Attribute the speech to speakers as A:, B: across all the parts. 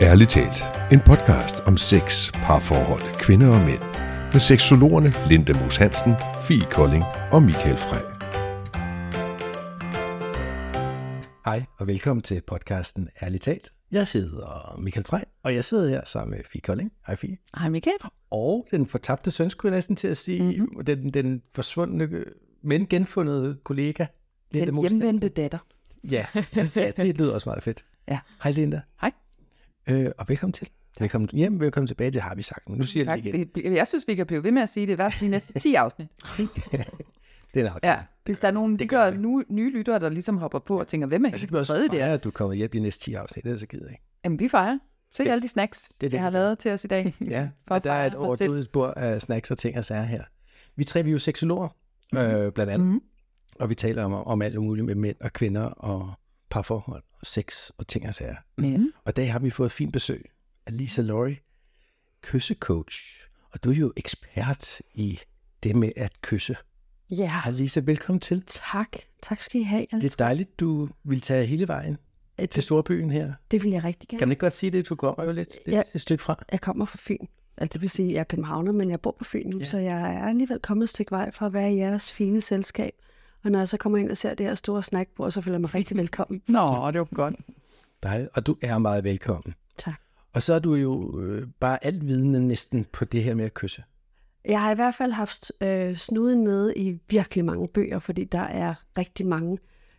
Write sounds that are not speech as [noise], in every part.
A: Ærligt talt. En podcast om sex, parforhold, kvinder og mænd. Med seksologerne Linda Moos Hansen, Fie Kolding og Michael Frey.
B: Hej og velkommen til podcasten Ærligt talt. Jeg hedder Michael Frey, og jeg sidder her sammen med Fie Kolding. Hej Fie.
C: Hej Michael.
B: Og den fortabte søn, skulle jeg næsten til at sige, mm-hmm. den, den forsvundne, men genfundede kollega.
C: Den
B: Moos
C: hjemvendte datter.
B: Ja, [laughs] ja, det lyder også meget fedt.
C: Ja.
B: Hej Linda.
C: Hej.
B: Øh, og velkommen til. Velkommen hjem, velkommen tilbage, det har vi sagt. Men nu siger jeg
C: Tak.
B: det igen.
C: Jeg synes, vi kan blive ved med at sige det i hvert fald de næste 10 afsnit. [laughs]
B: Det er en aftale.
C: Ja. Hvis der er nogle
B: Det gør
C: nu, nye lyttere, der ligesom hopper på og tænker, hvem er
B: Altså, også
C: tredje der?
B: at du kommer hjem de næste 10 afsnit, det er så ked af.
C: Jamen, vi fejrer. Se
B: Ja.
C: alle de snacks,
B: det,
C: jeg har lavet til os i dag. [laughs]
B: Ja,
C: For at
B: der er et overdødigt bord af snacks og ting og sager her. Vi tre vi er jo seksologer, øh, blandt andet,
C: Mhm.
B: og vi taler om, om alt muligt med mænd og kvinder og parforhold og sex og ting og sager.
C: Men,
B: Og i dag har vi fået fint besøg af Lisa Laurie, kyssecoach. Og du er jo ekspert i det med at kysse.
D: Ja,
B: Hej Lisa, velkommen til.
D: tak. Tak skal I have.
B: Det er dejligt, du vil tage hele vejen til
D: det,
B: Storbyen her.
D: det vil jeg rigtig gerne.
B: Kan man ikke godt sige det? Du kommer jo lidt, lidt
D: Ja.
B: et stykke fra.
D: Jeg kommer fra Fyn. Altså det vil sige, at jeg er københavner, men jeg bor på Fyn nu,
B: Ja.
D: ja. så jeg er alligevel kommet et stykke vej fra at være i jeres fine selskab. Og når jeg så kommer ind og ser det her store snackbord, så føler jeg mig rigtig velkommen.
C: Nå, det var godt.
B: Dejligt. Og du er meget velkommen.
D: Tak.
B: Og så er du jo øh, bare alt vidende næsten på det her med at kysse.
D: Jeg har i hvert fald haft øh, snuden nede i virkelig mange bøger, fordi der er rigtig mange,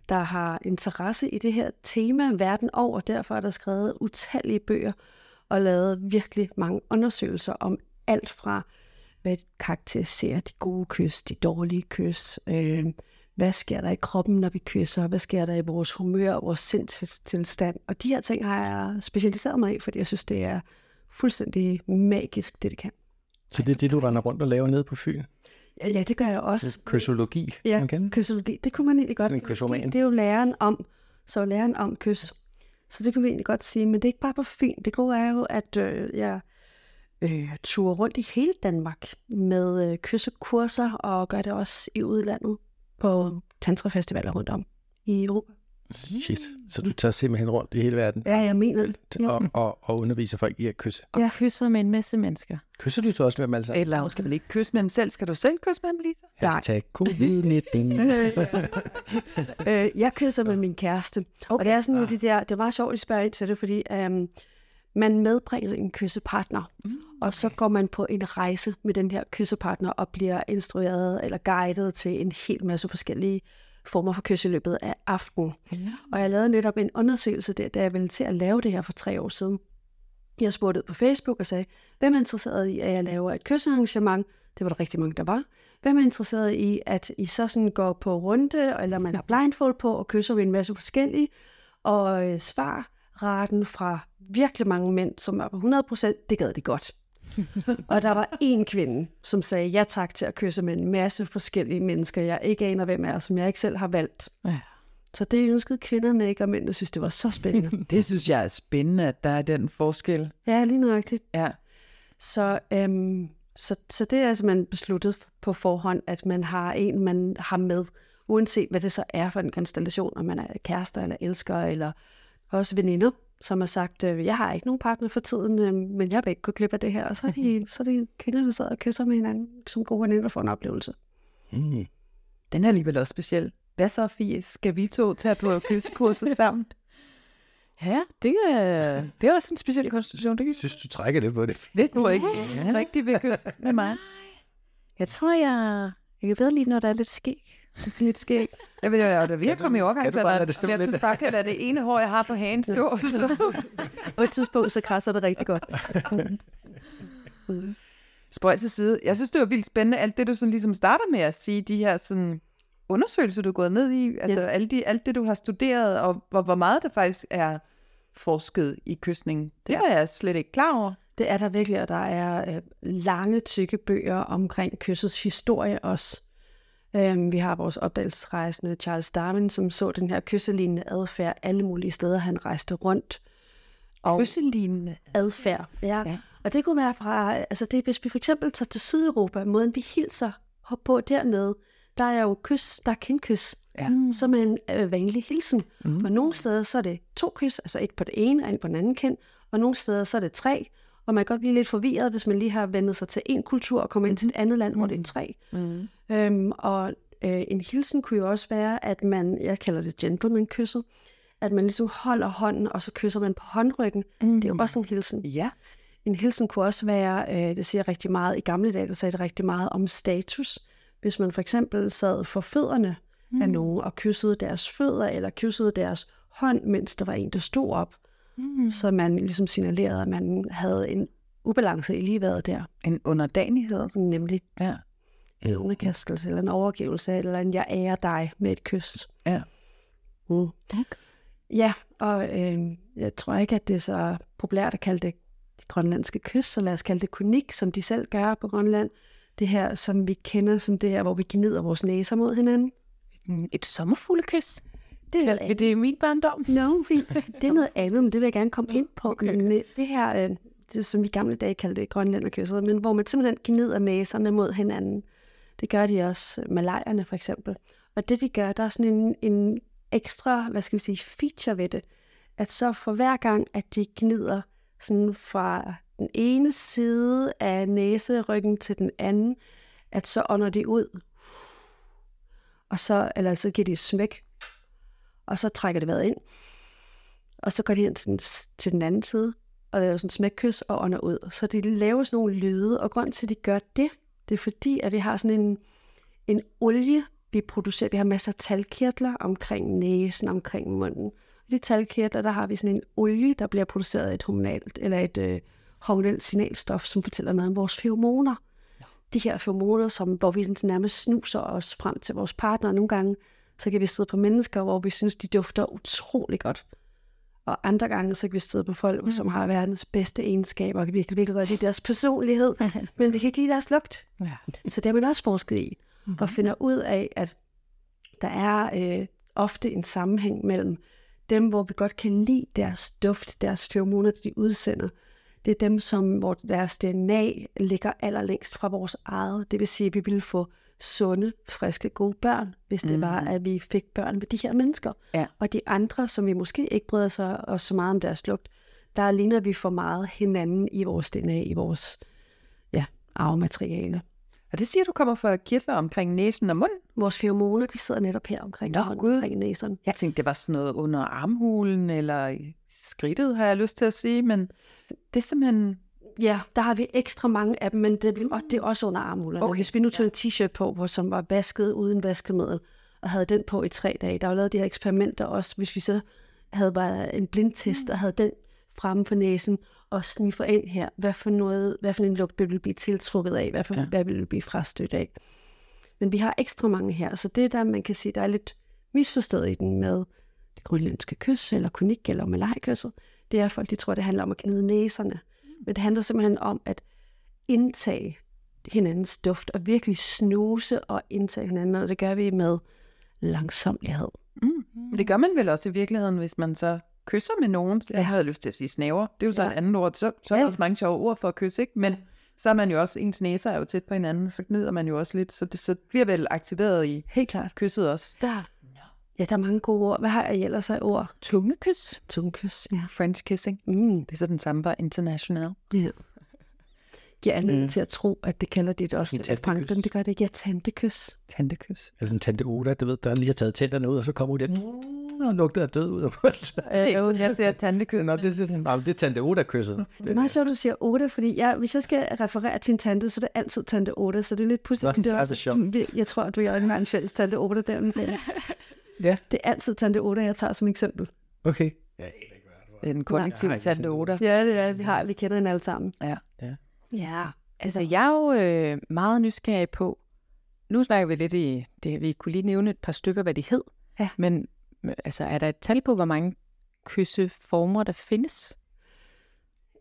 D: der har interesse i det her tema verden over. Derfor er der skrevet utallige bøger og lavet virkelig mange undersøgelser om alt fra, hvad karakteriserer de gode kys, de dårlige kys, øh, hvad sker der i kroppen, når vi kysser, hvad sker der i vores humør, vores sindstilstand. Og de her ting har jeg specialiseret mig i, fordi jeg synes, det er fuldstændig magisk, det det kan.
B: Så det er det, du render rundt og laver nede på Fyn?
D: Ja, ja, det gør jeg også.
B: Kyssologi,
D: Ja,
B: man kan.
D: kyssologi, det kunne man egentlig godt.
B: Sådan en
D: det er jo læren om, så læren om kys. Så det kan vi egentlig godt sige, men det er ikke bare på Fyn. Det gode er jo, at øh, jeg øh, turer rundt i hele Danmark med øh, kyssekurser, og gør det også i udlandet på tantrafestivaler rundt om i Europa.
B: Shit. Så du tager simpelthen rundt i hele verden
D: Ja, jeg mener det. Ja.
B: og, og, og underviser folk i at kysse.
C: Og ja. kysser med en masse mennesker.
B: Kysser du så også med dem alle sammen?
C: Eller hun skal vel ikke kysse med dem selv. Skal du selv kysse med dem, Lisa?
B: Hashtag covid-19. [laughs]
D: øh, jeg kysser med min kæreste. Okay. Og det er sådan nogle af de der, det er meget sjovt, at I spørger ind til det, fordi øhm, man medbringer en kyssepartner, mm, okay. og så går man på en rejse med den her kyssepartner og bliver instrueret eller guidet til en hel masse forskellige former for kys i løbet af aftenen.
C: Ja.
D: Og jeg lavede netop en undersøgelse der, da jeg ville til at lave det her for tre år siden. Jeg spurgte ud på Facebook og sagde, hvem er interesseret i, at jeg laver et kyssearrangement? Det var der rigtig mange, der var. Hvem er interesseret i, at I så sådan går på runde, eller man har blindfold på, og kysser ved en masse forskellige? Og øh, svarraten fra virkelig mange mænd, som var på 100%, det gad de godt. [laughs] og der var en kvinde, som sagde ja tak til at kysse med en masse forskellige mennesker, jeg ikke aner, hvem er, som jeg ikke selv har valgt.
C: Ja.
D: Så det ønskede kvinderne ikke, og mændene synes, det var så spændende. [laughs]
C: Det synes jeg er spændende, at der er den forskel.
D: ja, lige nøjagtigt.
C: Ja.
D: Så, øhm, så, så det er simpelthen besluttet på forhånd, at man har en, man har med, uanset hvad det så er for en konstellation, om man er kærester eller elsker, eller også veninder, som har sagt, øh, jeg har ikke nogen partner for tiden, øh, men jeg vil ikke gå glip af det her. Og så er de, [laughs] så er de kvinder, der sidder og kysser med hinanden, som gode veninder får en oplevelse.
B: Mm.
C: Den er alligevel også speciel. Hvad så, Fie? Skal vi to tage på kyssekurset [laughs] sammen? Ja, det er, det er også en speciel konstitution. Det kan
B: Jeg synes, du trækker det på det.
C: Hvis du ikke [laughs] ja. rigtig vil kysse med mig. Jeg tror, jeg, jeg kan bedre lide, når der er lidt skæg. Altså lidt skæg. Jeg ved jo, at vi har
B: du-
C: kommet i overgang,
B: det stå
C: jeg synes bare, at det ene hår, jeg har på hagen stå. [laughs]
D: På et tidspunkt, så krasser det rigtig godt. [laughs]
C: Spøj til side. Jeg synes, det var vildt spændende, alt det, du sådan ligesom starter med at sige, de her sådan undersøgelser, du er gået ned i, altså alle de, alt det, du har studeret, og hvor, hvor meget der faktisk er forsket i kysning. Det
D: Ja.
C: var jeg slet ikke klar over.
D: Det er der virkelig, og der er øh, lange, tykke bøger omkring kyssets historie også. Øhm, vi har vores opdagelsesrejsende Charles Darwin, som så den her kysselignende adfærd alle mulige steder, han rejste rundt. Og
C: Kysselignende.
D: adfærd, ja.
C: Ja.
D: Og det kunne være fra, altså det, hvis vi for eksempel tager til Sydeuropa, måden vi hilser på dernede, der er jo kys, der er kindkys.
C: Ja.
D: som er en øh, vanlig hilsen. Mm. Og nogle steder så er det to kys, altså et på det ene og et på den anden kind, og nogle steder så er det tre, og man kan godt blive lidt forvirret, hvis man lige har vendt sig til en kultur og kommer ind til et andet land, mm. hvor det er tre.
C: Mm.
D: Øhm, og øh, en hilsen kunne jo også være, at man, jeg kalder det gentleman-kysset, at man ligesom holder hånden, og så kysser man på håndryggen. Mm. Det er jo også en hilsen.
C: Ja.
D: En hilsen kunne også være, øh, det siger rigtig meget, i gamle dage, der sagde det rigtig meget om status. Hvis man for eksempel sad for fødderne mm. af nogen og kyssede deres fødder, eller kyssede deres hånd, mens der var en, der stod op, mm. så man ligesom signalerede, at man havde en ubalance i ligeværet der.
C: En underdanighed.
D: Nemlig
C: Ja.
D: en underkastelse, eller en overgivelse, eller en jeg ærer dig med et kys.
C: Ja.
D: Mm.
C: Okay.
D: Ja, og øh, jeg tror ikke, at det er så populært at kalde det det grønlandske kys, så lad os kalde det kunik, som de selv gør på Grønland. Det her, som vi kender som det her, hvor vi gnider vores næser mod hinanden.
C: Et sommerfuglekys.
D: Det er,
C: vi det i min barndom?
D: no, fint. [laughs] det er noget andet, men det vil jeg gerne komme ind på. Men øh, det her, øh, det, som vi i gamle dage kaldte det grønlænderkysset, men hvor man simpelthen gnider næserne mod hinanden. Det gør de også malajerne for eksempel. Og det de gør, der er sådan en, en ekstra, hvad skal vi sige, feature ved det, at så for hver gang, at de gnider sådan fra den ene side af næseryggen til den anden, at så ånder de ud. Og så, eller så giver de smæk, og så trækker det vejret ind. Og så går de ind til den, til den anden side, og laver sådan en smækkys og ånder ud. Så de laver sådan nogle lyde, og grund til, at de gør det, det er fordi, at vi har sådan en, en olie, vi producerer. Vi har masser af talkirtler omkring næsen, omkring munden. Og de talkirtler, der har vi sådan en olie, der bliver produceret af et hormonalt, eller et øh, hormonelt signalstof, som fortæller noget om vores feromoner. De her feromoner, som, hvor vi sådan nærmest snuser os frem til vores partner. Nogle gange, så kan vi støde på mennesker, hvor vi synes, de dufter utrolig godt. Og andre gange, så kan vi støde på folk, mm. som har verdens bedste egenskaber, og kan virkelig, virkelig godt lide deres personlighed, [laughs] men vi kan ikke lide deres lugt.
C: Ja.
D: Så det har man også forsket i, mm. og finder ud af, at der er øh, ofte en sammenhæng mellem dem, hvor vi godt kan lide deres duft, deres feromoner, de udsender. Det er dem, som, hvor deres DNA ligger allerlængst fra vores eget. Det vil sige, at vi ville få sunde, friske, gode børn, hvis det mm. var, at vi fik børn med de her mennesker.
C: Ja.
D: Og de andre, som vi måske ikke bryder sig os så meget om deres lugt, der ligner vi for meget hinanden i vores DNA, i vores ja, arvemateriale.
C: Og det siger du kommer fra kirtler omkring næsen og munden?
D: Vores feromoner, de sidder netop her omkring,
C: Nå, Gud.
D: omkring næsen.
C: Jeg tænkte, det var sådan noget under armhulen, eller skridtet, har jeg lyst til at sige, men det er simpelthen...
D: Ja, der har vi ekstra mange af dem, men det, og det er også under armhulerne.
C: Okay.
D: Hvis vi nu tog en t-shirt på, hvor, som var vasket uden vaskemiddel, og havde den på i tre dage, der var lavet de her eksperimenter også, hvis vi så havde bare en blindtest, og havde den fremme på næsen, og sniffer ind her, hvad for, noget, hvad for en lugt vil vi blive tiltrukket af, hvad, for,
C: Ja.
D: hvad vil vi blive frastødt af. Men vi har ekstra mange her, så det er der, man kan sige, der er lidt misforstået i den med det grønlandske kys, eller kunik, eller malajkysset. Det er, at folk de tror, det handler om at gnide næserne. Men det handler simpelthen om at indtage hinandens duft, og virkelig snuse og indtage hinanden, og det gør vi med langsomlighed.
C: Mm. Men det gør man vel også i virkeligheden, hvis man så kysser med nogen. Jeg havde lyst til at sige snaver. Det er jo så
D: Ja.
C: et andet ord. Så, så er der
D: Ja.
C: også mange sjove ord for at kysse, ikke? Men så er man jo også, ens næser er jo tæt på hinanden, så gnider man jo også lidt. Så det så bliver vel aktiveret i
D: Helt klart.
C: kysset også.
D: Der. Ja, der er mange gode ord. Hvad har jeg ellers af ord?
C: Tungekys.
D: Tungekys. Ja.
C: French kissing.
D: Mm.
C: Det er så den samme bare international.
D: ja. Giver anledning
B: Mm.
D: til at tro, at det kalder det også
B: En tantekys.
D: Frankrig, det gør det ikke. Ja, tantekys.
C: Tantekys.
B: Eller sådan tante Oda, du ved, der lige har taget tænderne ud, og så kommer hun der mm, og lugter af død ud af munden. [laughs]
C: Jo, jeg siger tantekys.
B: Nå, det, det, nej, det er tante Oda-kysset.
D: Det er meget sjovt, du siger Oda, fordi jeg, hvis jeg skal referere til en tante, så er det altid tante Oda, så det er lidt
B: Nå,
D: pudsigt.
B: det er altså sjovt.
D: Jeg tror, at du og jeg har en fælles tante Oda der. [laughs]
B: Ja.
D: Det er altid tante Oda, jeg tager som eksempel.
B: Okay. Jeg aner ikke, hvad det var.
C: Er den
B: det er
C: tante
B: tante
C: Oda.
D: Ja, det er vi har. Vi kender hende alle sammen.
C: Ja.
D: Ja.
E: Altså, jeg er jo øh, meget nysgerrig på, nu snakker vi lidt i, det, vi kunne lige nævne et par stykker, hvad de hed,
D: Ja.
E: men øh, altså, er der et tal på, hvor mange kysseformer, der findes?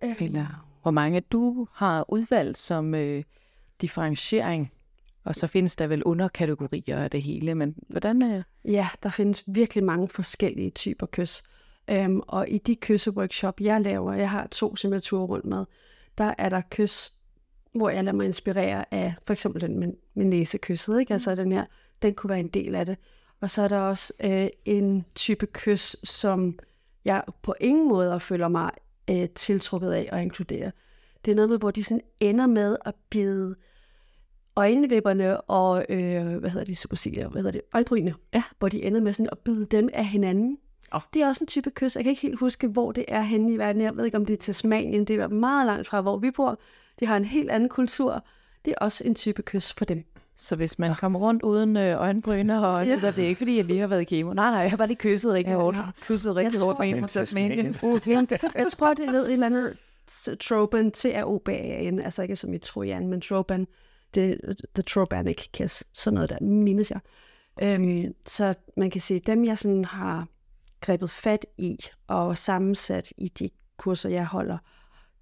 E: Eller hvor mange du har udvalgt som øh, differentiering? Og så findes der vel underkategorier af det hele, men hvordan er
D: Ja, der findes virkelig mange forskellige typer kys. Øhm, og i de kysseworkshop, jeg laver, jeg har to signaturer rundt med, der er der kys, hvor jeg lader mig inspirere af for eksempel den med, med næsekysset. Ikke? Altså den her, den kunne være en del af det. Og så er der også øh, en type kys, som jeg på ingen måde føler mig øh, tiltrukket af at inkludere. Det er noget med, hvor de sådan ender med at bide øjenvipperne og, øh, hvad hedder det, supercilier, hvad hedder det, øjenbrynene,
E: Ja.
D: hvor de ender med sådan at bide dem af hinanden.
E: Oh.
D: Det er også en type kys. Jeg kan ikke helt huske, hvor det er henne i verden. Jeg ved ikke, om det er Tasmanien. Det er meget langt fra, hvor vi bor. De har en helt anden kultur. Det er også en type kys for dem.
E: Så hvis man kommer rundt uden øh, øjenbryn og
D: Ja.
E: ja. det er ikke fordi, jeg lige har været i kemo. Nej, nej, jeg har bare lige kysset rigtig
D: Ja,
E: hårdt.
D: ja.
E: Kysset rigtig
D: tror,
E: hårdt med en fra Tasmanien.
B: Tasmanien. [laughs]
D: Jeg tror, det hed et eller andet s- Troban, T-R-O-B-A-N, altså ikke som i Trojan, men Troban, det, The Trobanic Kiss, sådan noget der, mindes jeg. Øhm, så man kan sige, dem jeg sådan har grebet fat i og sammensat i de kurser, jeg holder,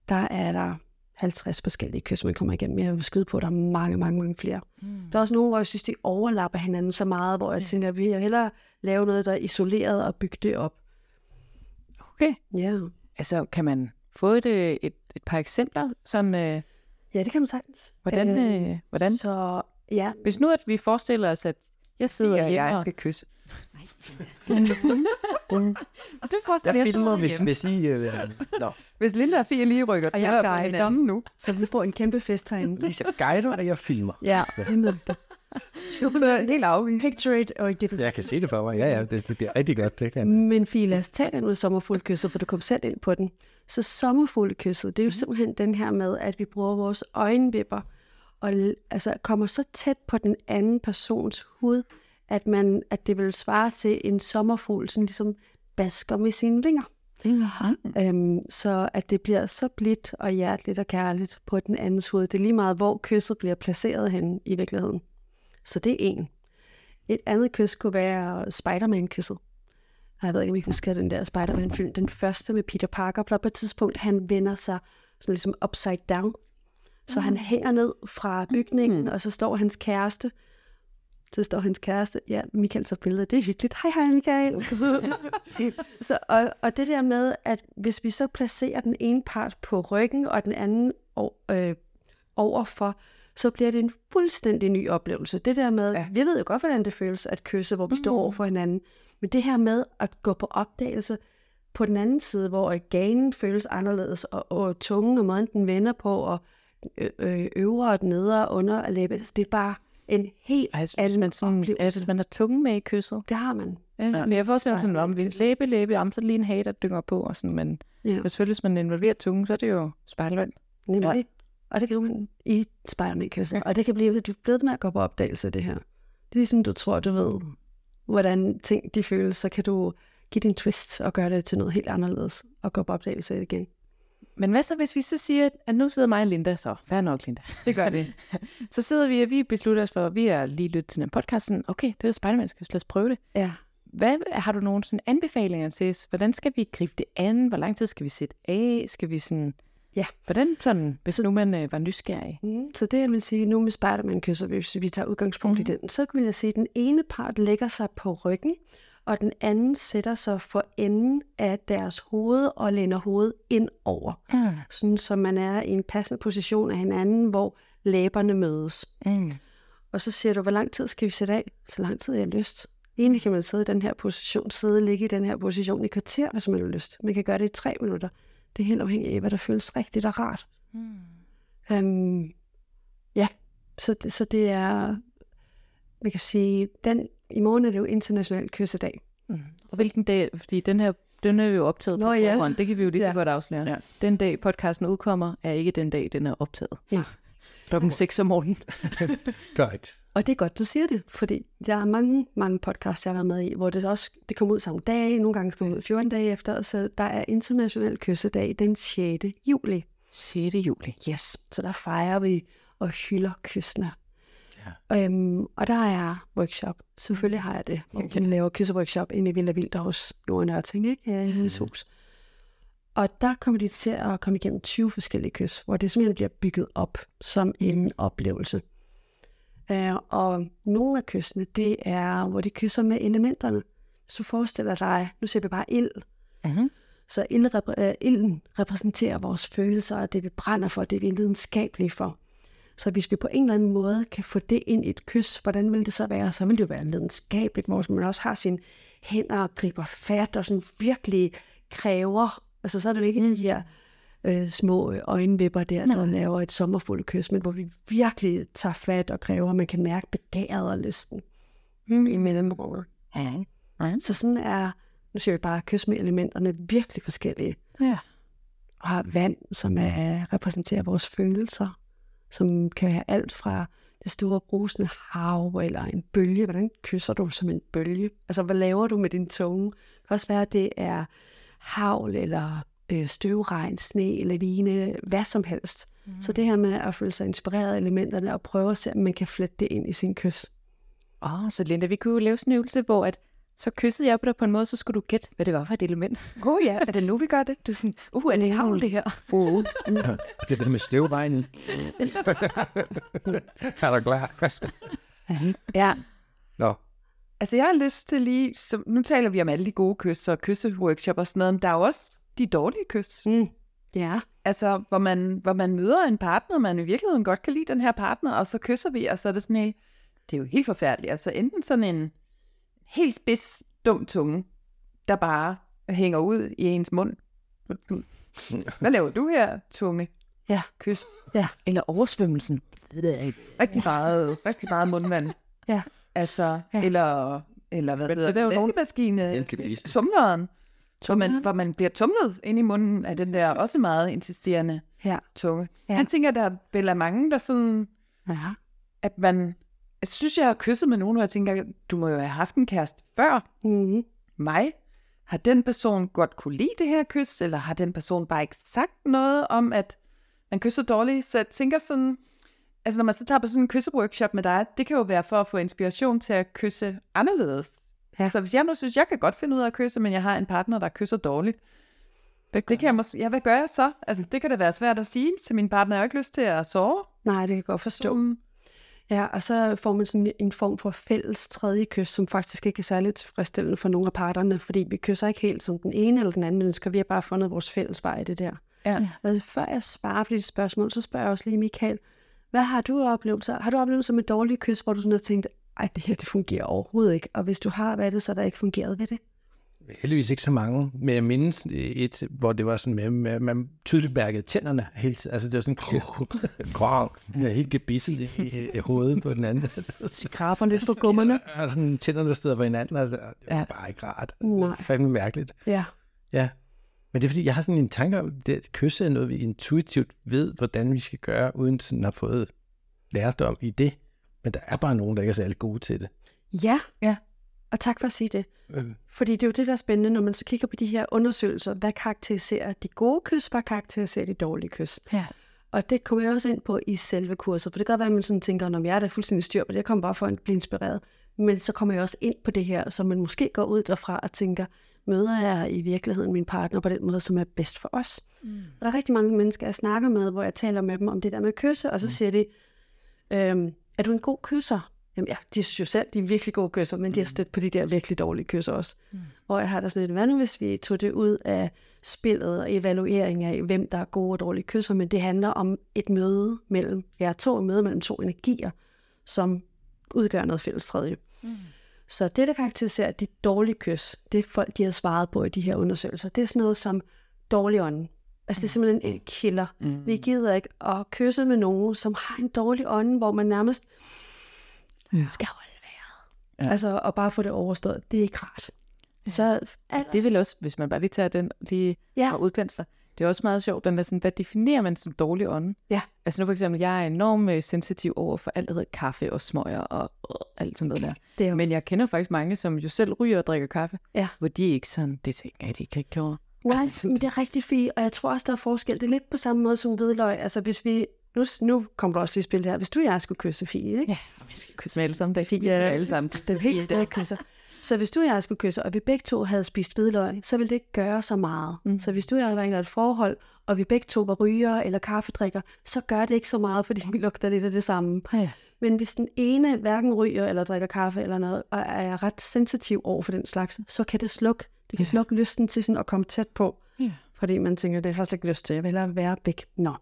D: der er der 50 forskellige kys, man kommer igennem. Jeg vil skyde på, at der er mange, mange, mange flere. Mm. Der er også nogle, hvor jeg synes, de overlapper hinanden så meget, hvor jeg tænker, at vi vil hellere lave noget, der er isoleret og bygge det op.
E: Okay.
D: Ja.
E: Altså, kan man få et, øh, et, et par eksempler? Sådan, øh,
D: Ja, det kan man sagtens.
E: hvordan, øh, hvordan?
D: Så ja,
E: Hvis nu, at vi forestiller os, at jeg sidder hjemme
C: jeg
E: og...
C: skal kysse.
E: Og [laughs] du forestiller,
B: Jeg
E: jeg
B: filmer, hvis, hvis I... Øh, nå,
C: Hvis Linda og Fie lige rykker
D: Og jeg guider.
C: hinanden nu.
D: så vi får en kæmpe fest herinde.
B: Lisa guider, og jeg filmer.
D: Ja, det er.
C: Hun er helt afvist.
D: Picture it, og det
B: Jeg kan se det for mig. Ja, ja, det, det bliver rigtig godt. Det kan.
D: Men Fie, lad os tage den med sommerfuglekysset, for du kom selv ind på den. Så sommerfuglekysset, det er jo simpelthen den her med, at vi bruger vores øjenvipper, og altså kommer så tæt på den anden persons hud, at, man, at det vil svare til en sommerfugl, sådan ligesom basker med sine vinger. Øhm, så at det bliver så blidt og hjerteligt og kærligt på den andens hoved. Det er lige meget, hvor kysset bliver placeret hen i virkeligheden. Så det er en. Et andet kys kunne være Spider-Man-kysset. Jeg ved ikke, om I husker den der Spider-Man-film. Den første med Peter Parker, for på et tidspunkt, han vender sig sådan ligesom upside down. Så han hænger ned fra bygningen, og så står hans kæreste. Så står hans kæreste. Ja, Michael tager billedet. Det er hyggeligt. Hej, hej, Michael. [laughs] så, og, og det der med, at hvis vi så placerer den ene part på ryggen, og den anden og, øh, overfor, så bliver det en fuldstændig ny oplevelse. Det der med, ja. vi ved jo godt, hvordan det føles at kysse, hvor vi står over for hinanden. Men det her med at gå på opdagelse på den anden side, hvor ganen føles anderledes, og, og tungen og måden, den vender på, og øvre og nedre og under og læbe, altså, det er bare en helt
E: Altså,
D: anden
E: man, sådan,
D: oplevelse.
E: altså, hvis man har tungen med i kysset.
D: Det har man.
E: Ja, men jeg forestiller mig sådan, om vi læbe, læbe, jamen, så lige en hage, der dynger på. Og sådan, men
D: Ja.
E: selvfølgelig, hvis man involverer tungen, så er det jo spejlvand.
D: Nemlig. Ja. Og det kan man i Spider-Man-kysset. Og det kan blive, du er blevet med at gå på opdagelse af det her. Det er ligesom, du tror, du ved, hvordan ting de føles, så kan du give det en twist og gøre det til noget helt anderledes, og gå på opdagelse af det igen.
E: Men hvad så, hvis vi så siger, at nu sidder mig og Linda, så fair nok, Linda.
C: Det gør det. [laughs]
E: Så sidder vi, og vi beslutter os for, at vi er lige lyttet til den podcast, sådan, okay, det er Spider-Man, skal vi lad os prøve det.
D: Ja.
E: Hvad, har du nogle sådan anbefalinger til os? Hvordan skal vi gribe det an? Hvor lang tid skal vi sætte af? Skal vi sådan...
D: Ja.
E: Hvordan sådan, hvis nu man øh, var nysgerrig?
D: Mm, så det jeg vil sige, nu med Spider-Man-kysser, hvis vi tager udgangspunkt mm-hmm. i den, så vil jeg sige, at den ene part lægger sig på ryggen, og den anden sætter sig for enden af deres hoved og læner hovedet ind over.
E: Mm.
D: Sådan, så man er i en passende position af hinanden, hvor læberne mødes.
E: Mm.
D: Og så siger du, hvor lang tid skal vi sætte af? Så lang tid jeg har lyst. Egentlig kan man sidde i den her position, sidde og ligge i den her position i kvarter, hvis man har lyst. Man kan gøre det i tre minutter. Det er helt afhængigt af, hvad der føles rigtigt og rart.
E: Mm.
D: Um, ja, så det, så det er, man kan sige, den, i morgen er det jo international kyssedag.
E: Mm. Og hvilken dag, fordi den her, den er jo optaget
D: Nå,
E: på
D: ja.
E: forhånd, det kan vi jo lige så
D: Ja.
E: godt afsløre.
B: Ja.
E: Den dag podcasten udkommer, er ikke den dag, den er optaget.
D: Ja.
E: Klokken 6 om morgenen. [laughs]
B: Godt.
D: Og det er godt, du siger det, fordi der er mange, mange podcasts, jeg har været med i, hvor det også det kommer ud samme dag, nogle gange det ud 14 dage efter, så der er international kyssedag den 6. juli.
E: 6. juli.
D: Yes, så der fejrer vi og hylder kyssene. Ja. Øhm, og der er workshop. Selvfølgelig har jeg det. Hvor vi laver kysseworkshop inde i Villa Vildt hos Jorden Nørting, ikke? Her i hendes hus. Og der kommer de til at komme igennem 20 forskellige kys, hvor det simpelthen bliver bygget op som en oplevelse. Uh, og nogle af kyssene, det er, hvor de kysser med elementerne. Du forestiller dig, nu ser vi bare ild,
E: Mm-hmm.
D: så ild, repr- øh, ilden repræsenterer vores følelser, og det vi brænder for, det vi er lidenskabelige for. Så hvis vi på en eller anden måde kan få det ind i et kys, hvordan vil det så være? Så vil det jo være lidenskabeligt, hvor man også har sine hænder og griber fat og sådan virkelig kræver. Altså så er det jo ikke mm. de her øh, små øjenvipper der, der laver et sommerfuldt kys, men hvor vi virkelig tager fat og kræver, at man kan mærke begæret og lysten mm. i mellemrummet.
E: Ja. Ja.
D: Så sådan er, nu siger vi bare, kys med elementerne virkelig forskellige.
E: ja.
D: Og har vand, som er, repræsenterer vores følelser, som kan have alt fra det store brusende hav eller en bølge. Hvordan kysser du som en bølge? Altså, hvad laver du med din tunge? Det kan også være, at det er havl eller øh, støvregn, sne, lavine, hvad som helst. Mm. Så det her med at føle sig inspireret af elementerne og prøve at se, om man kan flette det ind i sin kys.
E: Åh, oh, så Linda, vi kunne jo lave sådan en øvelse, hvor at, så kyssede jeg på dig på en måde, så skulle du gætte, hvad det var for et element.
C: Åh oh, ja, er det nu, vi gør det?
E: Du er sådan, uh, er det havl det her? [laughs]
B: Uh, det der med støvregnen. [laughs] er du klar?
C: Ja.
B: Nå,
C: Altså, jeg har lyst til lige... Så, nu taler vi om alle de gode kys og kysseworkshop og sådan noget, men der er jo også de dårlige kys.
D: Mm. Ja.
C: Altså, hvor man, hvor man møder en partner, man i virkeligheden godt kan lide den her partner, og så kysser vi, og så er det sådan helt... Det er jo helt forfærdeligt. Altså, enten sådan en helt spids, dum tunge, der bare hænger ud i ens mund. Hvad laver du her, tunge?
D: Ja.
C: Kys.
E: Eller oversvømmelsen.
C: Rigtig meget, rigtig meget mundvand.
D: Ja.
C: Altså,
D: Ja.
C: ja. eller, eller hvad
B: Men
C: hedder
B: det er jo
C: Tumleren. Hvor man, hvor man bliver tumlet ind i munden af den der også meget insisterende
D: Ja.
C: tunge.
D: Ja.
C: Ja. Jeg tænker, der vel er mange, der sådan,
D: Ja.
C: at man... Jeg synes, jeg har kysset med nogen, hvor jeg tænker, du må jo have haft en kæreste før
D: Mm.
C: mig. Har den person godt kunne lide det her kys, eller har den person bare ikke sagt noget om, at man kysser dårligt? Så jeg tænker sådan, altså når man så tager på sådan en kysseworkshop med dig, det kan jo være for at få inspiration til at kysse anderledes.
D: Ja.
C: Så hvis jeg nu synes, jeg kan godt finde ud af at kysse, men jeg har en partner, der kysser dårligt, det kan jeg måske, ja, hvad gør jeg så? Altså, det kan da være svært at sige til min partner. Jeg har ikke lyst til at sove.
D: Nej, det kan jeg godt forstå.
C: Mm.
D: Ja, og så får man sådan en form for fælles tredje kys, som faktisk ikke er særlig tilfredsstillende for nogle af parterne, fordi vi kysser ikke helt som den ene eller den anden ønsker. Vi har bare fundet vores fælles vej i det der.
C: Ja.
D: Og før jeg svarer på dit spørgsmål, så spørger jeg også lige Michael, hvad har du oplevet? Så Har du oplevet som et dårligt kys, hvor du sådan har tænkt, ej, det her det fungerer overhovedet ikke. Og hvis du har, hvad er det så, der ikke fungeret ved det?
B: heldigvis ikke så mange, men jeg mindes et, hvor det var sådan med, med man tydeligt mærkede tænderne hele tiden. Altså det var sådan, [laughs] krong, jeg er helt gebisset i, i, hovedet på den anden. [laughs]
D: Skraber lidt på gummerne.
B: Og sådan tænderne stod på hinanden, og det var
D: Ja.
B: bare ikke rart.
D: Nej.
B: Fandme mærkeligt.
D: Ja.
B: Ja. Men det er fordi, jeg har sådan en tanke om, at det- kysse er noget, vi intuitivt ved, hvordan vi skal gøre, uden sådan at have fået lærdom i det. Men der er bare nogen, der ikke er særlig gode til det.
D: Ja.
C: Ja.
D: Og tak for at sige det.
B: Øh,
D: Fordi det er jo det, der er spændende, når man så kigger på de her undersøgelser. Hvad karakteriserer de gode kys, hvad karakteriserer de dårlige kys?
E: Ja.
D: Og det kommer jeg også ind på i selve kurset, for det kan godt være, at man sådan tænker, når jeg er da fuldstændig styr på det, jeg kommer bare for at blive inspireret. Men så kommer jeg også ind på det her, så man måske går ud derfra og tænker, møder jeg i virkeligheden min partner på den måde, som er bedst for os? Mm. Og der er rigtig mange mennesker, jeg snakker med, hvor jeg taler med dem om det der med at kysse, og så siger de, øhm, er du en god kysser? Jamen ja, de synes jo selv, de er virkelig gode kysser, men de har stødt på de der virkelig dårlige kysser også. Mm. Hvor jeg har da sådan lidt, hvad nu hvis vi tog det ud af spillet og evaluering af, hvem der er gode og dårlige kysser, men det handler om et møde mellem jer to, et møde mellem to energier, som udgør noget fælles tredje. Mm. Så det, der karakteriserer de dårlige kys, det er folk, de har svaret på i de her undersøgelser, det er sådan noget som dårlig ånd. Altså det er simpelthen en killer. Mm. Vi gider ikke at kysse med nogen, som har en dårlig ånd, hvor man nærmest skal holde vejret. Ja. Altså, og bare få det overstået, det er ikke rart. Så alt,
E: Det vel også, hvis man bare lige tager den lige
D: Ja.
E: ja. og udpensler, det er også meget sjovt, den der sådan, hvad definerer man som dårlig ånde?
D: Ja.
E: Altså nu for eksempel, jeg er enormt øh, sensitiv over for alt, der hedder kaffe og smøger og øh, alt sådan noget der.
D: det er
E: Men
D: også-
E: jeg kender faktisk mange, som jo selv ryger og drikker kaffe,
D: Ja.
E: hvor de ikke sådan, det tænker jeg, de kan ikke klare.
D: Nej,
E: Altså,
D: men det er rigtig fint, og jeg tror også, der er forskel. Det er lidt på samme måde som hvidløg. Altså, hvis vi... Nu, nu kommer du også til det her. Hvis du og jeg skulle kysse Fie, ikke?
E: Ja, jeg skal kysse med alle sammen. Det er fint,
D: Ja,
E: alle sammen.
D: Det er helt stadig kysser. Så hvis du og jeg skulle kysse, og vi begge to havde spist hvidløg, så ville det ikke gøre så meget. Mm. Så hvis du og jeg var i et forhold, og vi begge to var ryger eller kaffedrikker, så gør det ikke så meget, fordi vi lugter lidt af det samme.
E: Ja.
D: Men hvis den ene hverken ryger eller drikker kaffe eller noget, og er ret sensitiv over for den slags, så kan det slukke. Det kan
E: Ja.
D: slukke lysten til sådan at komme tæt på.
E: Ja.
D: Fordi man tænker, det har jeg faktisk ikke lyst til. Jeg vil hellere være væk. Nå.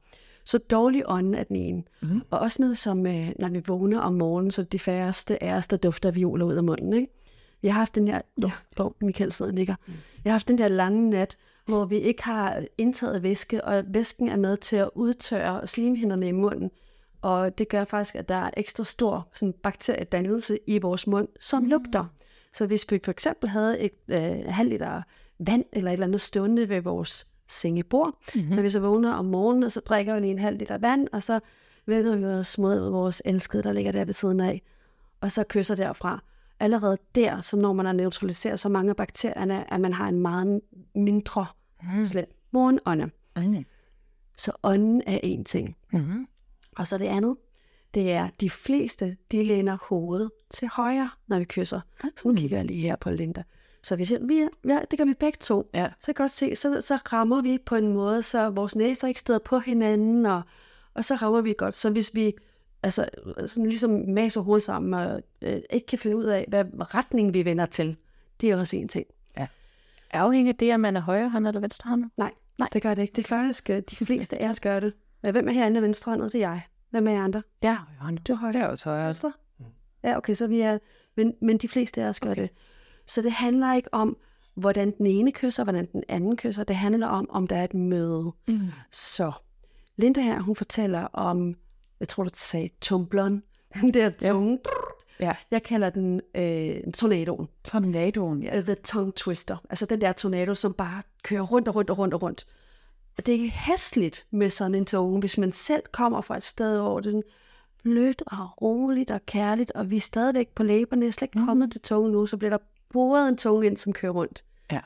D: Så dårlig ånden er den ene. Mm. Og også noget som, øh, når vi vågner om morgenen, så de færreste af os, der dufter violer ud af munden. Ikke? Vi har haft den der, ja. oh, Michael sidder og nikker. Mm. Vi har haft den der lange nat, hvor vi ikke har indtaget væske, og væsken er med til at udtørre slimhinderne i munden. Og det gør faktisk, at der er ekstra stor sådan, bakteriedannelse i vores mund, som mm. lugter. Så hvis vi for eksempel havde et øh, halv liter vand eller et eller andet stående ved vores sengebord, mm-hmm. når vi så vågner om morgenen, og så drikker vi lige en halv liter vand, og så vender vi os mod vores elskede, der ligger der ved siden af, og så kysser derfra. Allerede der, så når man har neutraliseret så mange af bakterierne, at man har en meget mindre mm. slem morgenånde. Mm. Så ånden er en ting. Mm. Og så det andet, det er, de fleste, de læner hovedet til højre, når vi kysser. Så nu kigger jeg lige her på Linda. Så hvis jeg, vi, ja, det gør vi begge to. Ja. Så kan godt se, så, så rammer vi på en måde, så vores næser ikke støder på hinanden, og, og så rammer vi godt. Så hvis vi altså, sådan ligesom maser hovedet sammen, og øh, ikke kan finde ud af, hvad retning vi vender til, det er også en ting.
E: Ja. Afhænger det, at man er højre hånd eller venstre hånd?
D: Nej, Nej, det gør det ikke. Det er faktisk, øh, de fleste af os gør det. Hvem er herinde venstre hånd? Det er jeg. Hvem er jeg andre?
E: Jeg er højre hånd.
D: Du er højre.
E: Jeg er også højre.
D: Venstre? Ja, okay, så vi er... Men, men de fleste af os gør okay. det. Så det handler ikke om, hvordan den ene kysser, hvordan den anden kysser. Det handler om, om der er et møde. Mm. Så Linda her, hun fortæller om, jeg tror, du sagde tumbleren. [laughs] Den der tunge. Ja. Jeg kalder den øh, tornadoen.
E: Tornadoen, ja.
D: The tongue twister. Altså den der tornado, som bare kører rundt og rundt og rundt og rundt. Det er hæsligt med sådan en tunge, hvis man selv kommer fra et sted, hvor det er sådan blødt og roligt og kærligt, og vi er stadigvæk på læberne, jeg er slet ikke kommet mm. til tungen nu, så bliver der boret en tunge ind, som kører rundt. Ja.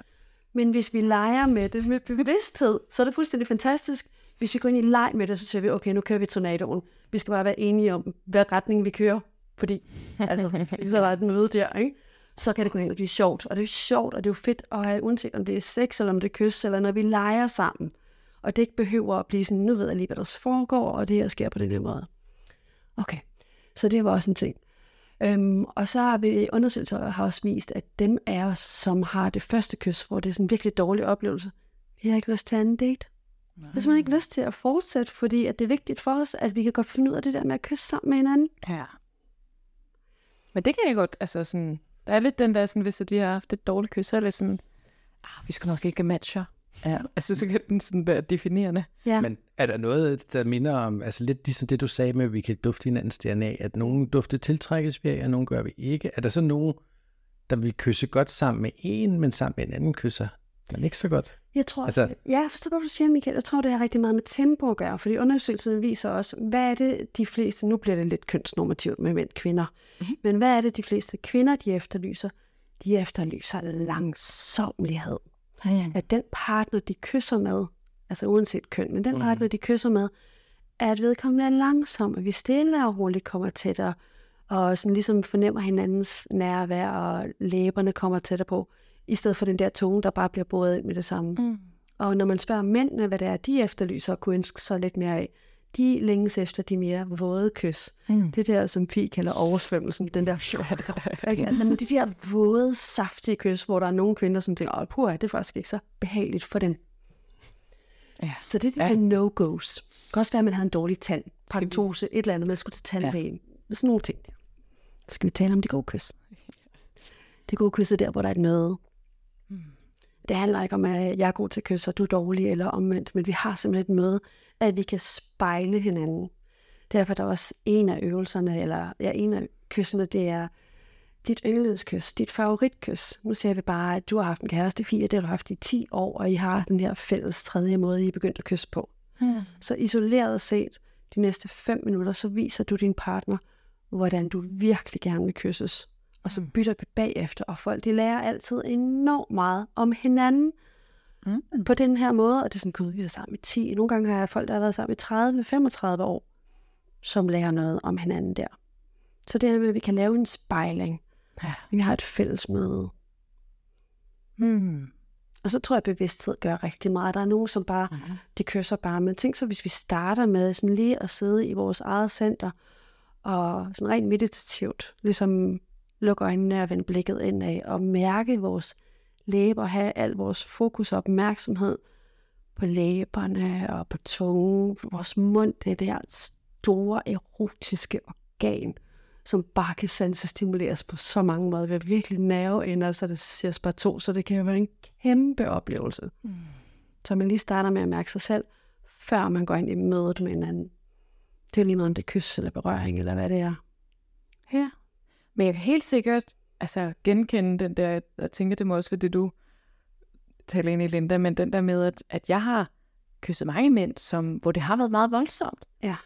D: Men hvis vi leger med det med bevidsthed, så er det fuldstændig fantastisk. Hvis vi går ind i leg med det, så siger vi, okay, nu kører vi tornadoen. Vi skal bare være enige om, hvad retning vi kører. Fordi, altså, [laughs] så er der et møde der, ikke? Så kan det gå ind og blive sjovt. Og det er sjovt, og det er jo fedt at have, uanset om det er sex, eller om det er kys, eller når vi leger sammen. Og det ikke behøver at blive sådan, nu ved jeg lige, hvad der foregår, og det her sker på den her måde. Okay, så det var også en ting. Øhm, og så har vi undersøgelser har også vist, at dem af os, som har det første kys, hvor det er sådan en virkelig dårlig oplevelse, vi har ikke lyst til anden date. Nej. Det har simpelthen ikke lyst til at fortsætte, fordi at det er vigtigt for os, at vi kan godt finde ud af det der med at kysse sammen med hinanden.
E: Ja. Men det kan jeg godt, altså sådan, der er lidt den der, sådan, hvis at vi har haft et dårligt kys, så er det sådan, ah, vi skal nok ikke matche. Ja, altså så kan den sådan være definerende.
B: Ja. Men er der noget, der minder om, altså lidt ligesom det, du sagde med, at vi kan dufte hinandens DNA, at nogen dufte tiltrækkes vi af, og nogen gør vi ikke? Er der så nogen, der vil kysse godt sammen med en, men sammen med en anden kysser men ikke så godt?
D: Jeg tror, altså, ja, jeg forstår godt, du siger, Michael. Jeg tror, det har rigtig meget med tempo at gøre, fordi undersøgelsen viser også, hvad er det de fleste, nu bliver det lidt kønsnormativt med mænd kvinder, mm-hmm. men hvad er det de fleste kvinder, de efterlyser? De efterlyser langsomlighed ja. at den partner, de kysser med, altså uanset køn, men den mm. partner, de kysser med, er at vedkommende er langsom, og vi stille og roligt kommer tættere, og sådan ligesom fornemmer hinandens nærvær, og læberne kommer tættere på, i stedet for den der tunge, der bare bliver boret ind med det samme. Mm. Og når man spørger mændene, hvad det er, de efterlyser og kunne ønske sig lidt mere af, de længes efter de mere våde kys. Mm. Det der, som Pig kalder oversvømmelsen, den der ikke? Altså, men de der våde, saftige kys, hvor der er nogle kvinder, som tænker, åh, puha, det er faktisk ikke så behageligt for dem. Ja. Så det er de ja. her no-goes. Det kan også være, at man havde en dårlig tand, paratose, et eller andet, man skulle til tandlægen. Ja. Sådan nogle ting der. Så skal vi tale om de gode kys. Det gode kys er der, hvor der er et møde. Mm. Det handler ikke om, at jeg er god til kys, og du er dårlig, eller omvendt, men vi har simpelthen et møde, at vi kan spejle hinanden. Derfor er der også en af øvelserne, eller ja, en af kyssene, det er dit yndlingskys, dit favoritkys. Nu ser vi bare, at du har haft en kæreste i fire, det har du haft i 10 år, og I har den her fælles tredje måde, I er begyndt at kysse på. Hmm. Så isoleret set, de næste fem minutter, så viser du din partner, hvordan du virkelig gerne vil kysses. Og så hmm. bytter vi bagefter, og folk de lærer altid enormt meget om hinanden, mm. på den her måde. Og det er sådan, gud, vi er sammen i 10. Nogle gange har jeg folk, der har været sammen i 30-35 år, som lærer noget om hinanden der. Så det her med, at vi kan lave en spejling. Ja. Vi har et fælles møde. Mm. Og så tror jeg, at bevidsthed gør rigtig meget. Der er nogen, som bare, mm. de kysser bare. Men tænk så, hvis vi starter med sådan lige at sidde i vores eget center, og sådan rent meditativt, ligesom lukke øjnene og vende blikket indad, og mærke vores læber, have al vores fokus og opmærksomhed på læberne og på tungen. Vores mund, det er det her store erotiske organ, som bare kan sansestimuleres på så mange måder. Vi har virkelig nerveender, så det siger bare to, så det kan jo være en kæmpe oplevelse. Mm. Så man lige starter med at mærke sig selv, før man går ind i mødet med hinanden. Det er lige meget om det er kys eller berøring, eller hvad det er.
E: Ja. Men jeg kan helt sikkert altså, genkende den der, jeg tænker det må også være det, du taler ind i, Linda, men den der med, at, at jeg har kysset mange mænd, som, hvor det har været meget voldsomt.
D: Ja.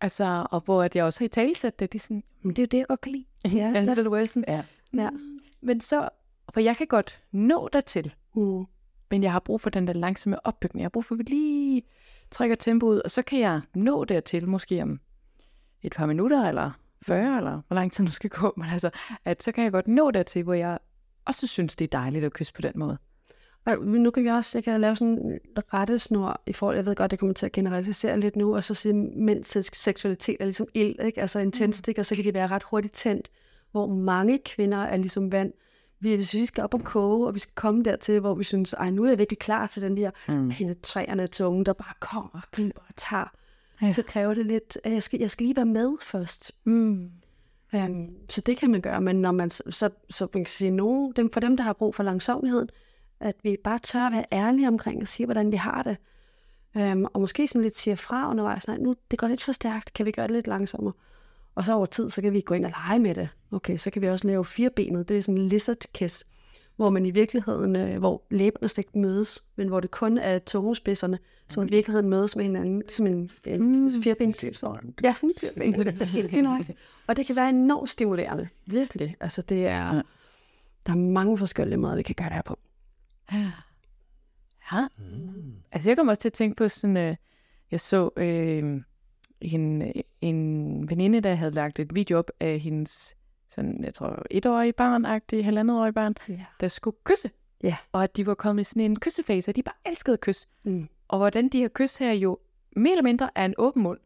E: Altså, og hvor at jeg også har i talesat det, de sådan, men det er jo det, jeg godt kan lide.
D: Ja, [laughs]
E: Altså, det er sådan,
B: Ja.
D: Ja.
E: "Mm." Men så, for jeg kan godt nå dertil,
D: Mm.
E: men jeg har brug for den der langsomme opbygning. Jeg har brug for, at vi lige trækker tempoet, og så kan jeg nå dertil, måske om et par minutter, eller 40, eller hvor lang tid nu skal gå, men altså, at så kan jeg godt nå dertil, hvor jeg også synes, det er dejligt at kysse på den måde.
D: Og nu kan vi også, jeg kan lave sådan en rettesnor i forhold, jeg ved godt, det kommer til at generalisere lidt nu, og så sige, mænds seks- seksualitet er ligesom ild, ikke? altså intens, ikke? og så kan de være ret hurtigt tændt, hvor mange kvinder er ligesom vand. Vi, hvis vi skal op og koge, og vi skal komme dertil, hvor vi synes, ej, nu er jeg virkelig klar til den her mm. penetrerende tunge, der bare kommer og griber og tager, Ja. så kræver det lidt, at jeg skal, jeg skal lige være med først.
E: Mm.
D: Um, så det kan man gøre, men når man så, så, så man kan sige, nogen, dem, for dem, der har brug for langsomlighed, at vi bare tør at være ærlige omkring og sige, hvordan vi har det. Um, og måske sådan lidt siger fra undervejs, nej, nu det går lidt for stærkt, kan vi gøre det lidt langsommere? Og så over tid, så kan vi gå ind og lege med det. Okay, så kan vi også lave firebenet, det er sådan en lizard kiss, hvor man i virkeligheden, øh, hvor læberne slet ikke mødes, men hvor det kun er tungespidserne, som i virkeligheden mødes med hinanden, som en, en mm. fireben. Ja, en nøjagtigt. Og det kan være enormt stimulerende. Virkelig. Altså det er, der er mange forskellige måder, vi kan gøre det her på.
E: Ja. ja. Altså, jeg kommer også til at tænke på sådan, øh, jeg så øh, en, en veninde, der havde lagt et video op af hendes, sådan, jeg tror, etårige barn-agtige, halvandetårige barn,
D: Ja.
E: der skulle kysse.
D: Ja.
E: Og at de var kommet i sådan en kyssefase, og de bare elskede at kysse.
D: Mm.
E: Og hvordan de her kys her jo mere eller mindre er en åben mund.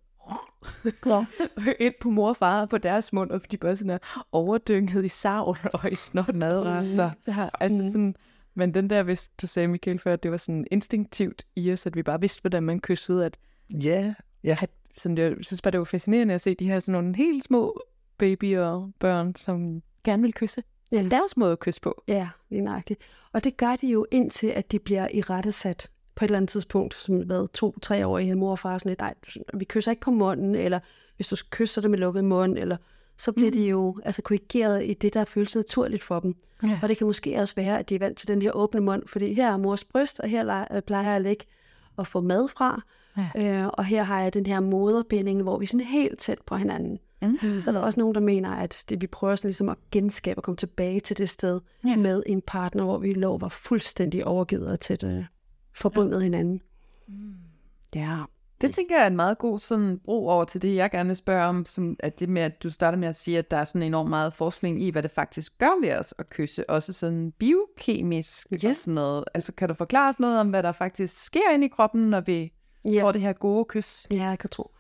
D: Ja. [laughs]
E: ind på mor og far på deres mund, og de bare sådan er overdynget i savl [laughs] og i snot madrester. Ja, altså sådan, men den der, hvis du sagde, Michael, før, at det var sådan instinktivt i os, at vi bare vidste, hvordan man kyssede, at,
B: Ja, ja.
E: at sådan, jeg synes bare, det var fascinerende at se de her sådan nogle helt små babyer og børn, som gerne vil kysse.
D: Ja.
E: Deres måde at kysse på.
D: Ja, lige nøjagtigt. Og det gør de jo indtil, at de bliver i rettesat på et eller andet tidspunkt, som hvad, to-tre år i mor og far, sådan lidt, nej, vi kysser ikke på munden, eller hvis du kysser det med lukket mund, eller så bliver de jo altså, korrigeret i det, der føles naturligt for dem.
E: Ja.
D: Og det kan måske også være, at de er vant til den her åbne mund, fordi her er mors bryst, og her øh, plejer jeg at lægge og få mad fra.
E: Ja.
D: Øh, og her har jeg den her moderbinding, hvor vi er sådan helt tæt på hinanden.
E: Mm.
D: Så er der også nogen, der mener, at det, vi prøver sådan ligesom at genskabe og komme tilbage til det sted
E: ja.
D: med en partner, hvor vi lå var fuldstændig overgivet og tæt øh, forbundet ja. hinanden. Ja.
C: Det tænker jeg er en meget god sådan bro over til det, jeg gerne vil spørge om, som at det med, at du starter med at sige, at der er sådan enormt meget forskning i, hvad det faktisk gør ved os at kysse, også sådan biokemisk yes. og sådan noget. Altså kan du forklare os noget om, hvad der faktisk sker inde i kroppen, når vi
D: Ja.
C: får det her gode kys?
D: Ja, jeg kan tro.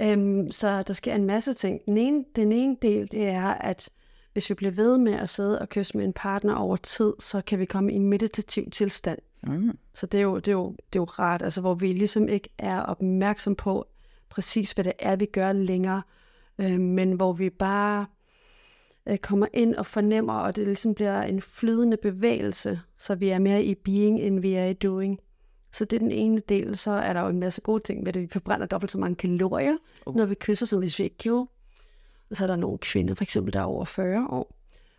D: Øhm, så der sker en masse ting. Den ene, den ene del, det er, at hvis vi bliver ved med at sidde og kysse med en partner over tid, så kan vi komme i en meditativ tilstand.
C: Mm.
D: Så det er jo, det er jo, det er jo rart, altså hvor vi ligesom ikke er opmærksom på præcis, hvad det er, vi gør længere, øh, men hvor vi bare øh, kommer ind og fornemmer, og det ligesom bliver en flydende bevægelse, så vi er mere i being, end vi er i doing. Så det er den ene del. Så er der jo en masse gode ting ved det. Vi forbrænder dobbelt så mange kalorier, uh. når vi kysser, som hvis vi ikke gjorde. Og så er der nogle kvinder, for eksempel, der er over 40 år.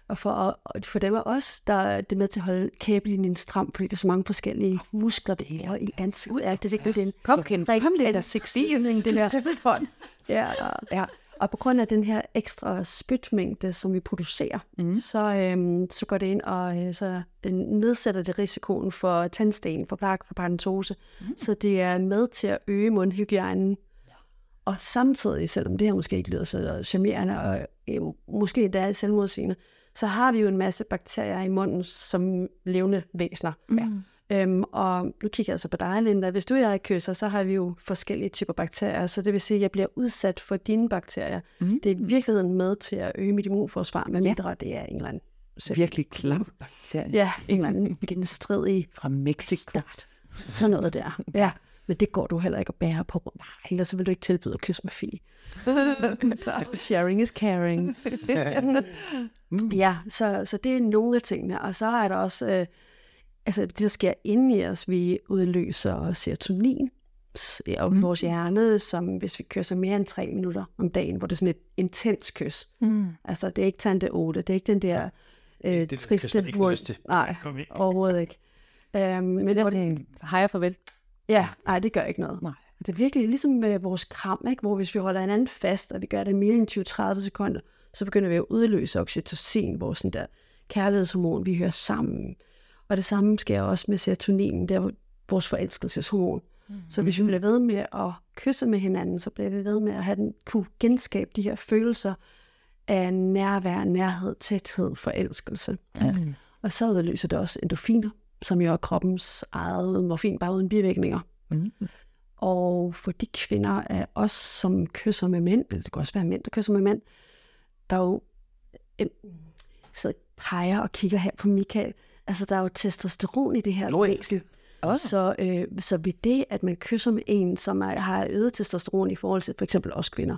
D: Og for, og for dem er os, der er det med til at holde kæbelinjen stram, fordi der er så mange forskellige muskler, det er i ansigtet. Ja, det er ikke det.
E: Kom, Ken, kom lidt der
D: sexstilling, det der. [laughs] Ja,
E: Ja.
D: Og på grund af den her ekstra spytmængde, som vi producerer, mm. så, øhm, så går det ind og øh, så øh, nedsætter det risikoen for tandsten, for plak, for paradentose. Mm. Så det er med til at øge mundhygiejnen. Og samtidig, selvom det her måske ikke lyder så charmerende, og øh, måske endda selvmodsigende, så har vi jo en masse bakterier i munden som levende væsener. Ja. Øhm, og nu kigger jeg så på dig, Linda. Hvis du og jeg kysser, så har vi jo forskellige typer bakterier, så det vil sige, at jeg bliver udsat for dine bakterier. Mm. Det er i virkeligheden med til at øge mit immunforsvar, med mindre det er en eller anden
C: Virkelig klam bakterie.
D: Ja, en eller anden genstridig
C: Fra Mexico.
D: start. Sådan noget der. Ja. Men det går du heller ikke at bære på. Nej, ellers så vil du ikke tilbyde at kysse med Fie. [laughs] Sharing is caring. ja, så, så det er nogle af tingene. Og så er der også, øh, altså det der sker inde i os, vi udløser serotonin og mm. vores hjerne, som hvis vi kysser mere end tre minutter om dagen, hvor det er sådan et intens kys. Mm. Altså det er ikke tante 8, det er ikke den der øh, det, det triste...
B: Ikke lyst.
D: Nej, overhovedet ikke. Um,
E: men det er sådan, hej og farvel.
D: Ja, nej, det gør ikke noget. Nej. Det er virkelig ligesom med vores kram, ikke? hvor hvis vi holder hinanden fast, og vi gør det mere end 20-30 sekunder, så begynder vi at udløse oxytocin, vores sådan der kærlighedshormon, vi hører sammen. Og det samme sker også med serotonin, det er vores forelskelseshormon. Mm-hmm. Så hvis vi bliver ved med at kysse med hinanden, så bliver vi ved med at have den, kunne genskabe de her følelser af nærvær, nærhed, tæthed, forelskelse. Mm. Og så udløser det også endorfiner, som jo er kroppens eget morfin, bare uden bivirkninger. Mm. Og for de kvinder af os, som kysser med mænd, eller det kan også være mænd, der kysser med mænd, der er jo, øh, så peger og kigger her på Michael, altså der er jo testosteron i det her væsel. Også. Så, øh, så ved det, at man kysser med en, som er, har øget testosteron i forhold til for eksempel os kvinder,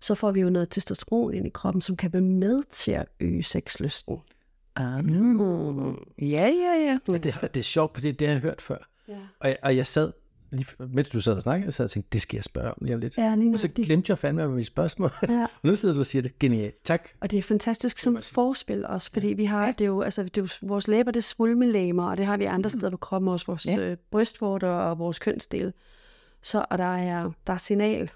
D: så får vi jo noget testosteron ind i kroppen, som kan være med til at øge sexlysten.
E: Ah, mm. Ja, ja, ja.
B: ja det, det er sjovt, for det, det har jeg hørt før. Ja. Og, jeg, og jeg sad, lige, mens du sad og snakkede, jeg sad og tænkte, det skal jeg spørge om lige om lidt.
D: Ja, lige
B: og så glemte jeg fandme med mit spørgsmål. Ja. [laughs] og nu sidder du og siger det. Genialt. Tak.
D: Og det er fantastisk som forspil også, fordi vi har, det er jo, altså, det er jo, vores læber, det er svulmelæmer, og det har vi andre steder på kroppen, også vores ja. øh, brystvorter og vores kønsdel. Så, og der er, der er signal,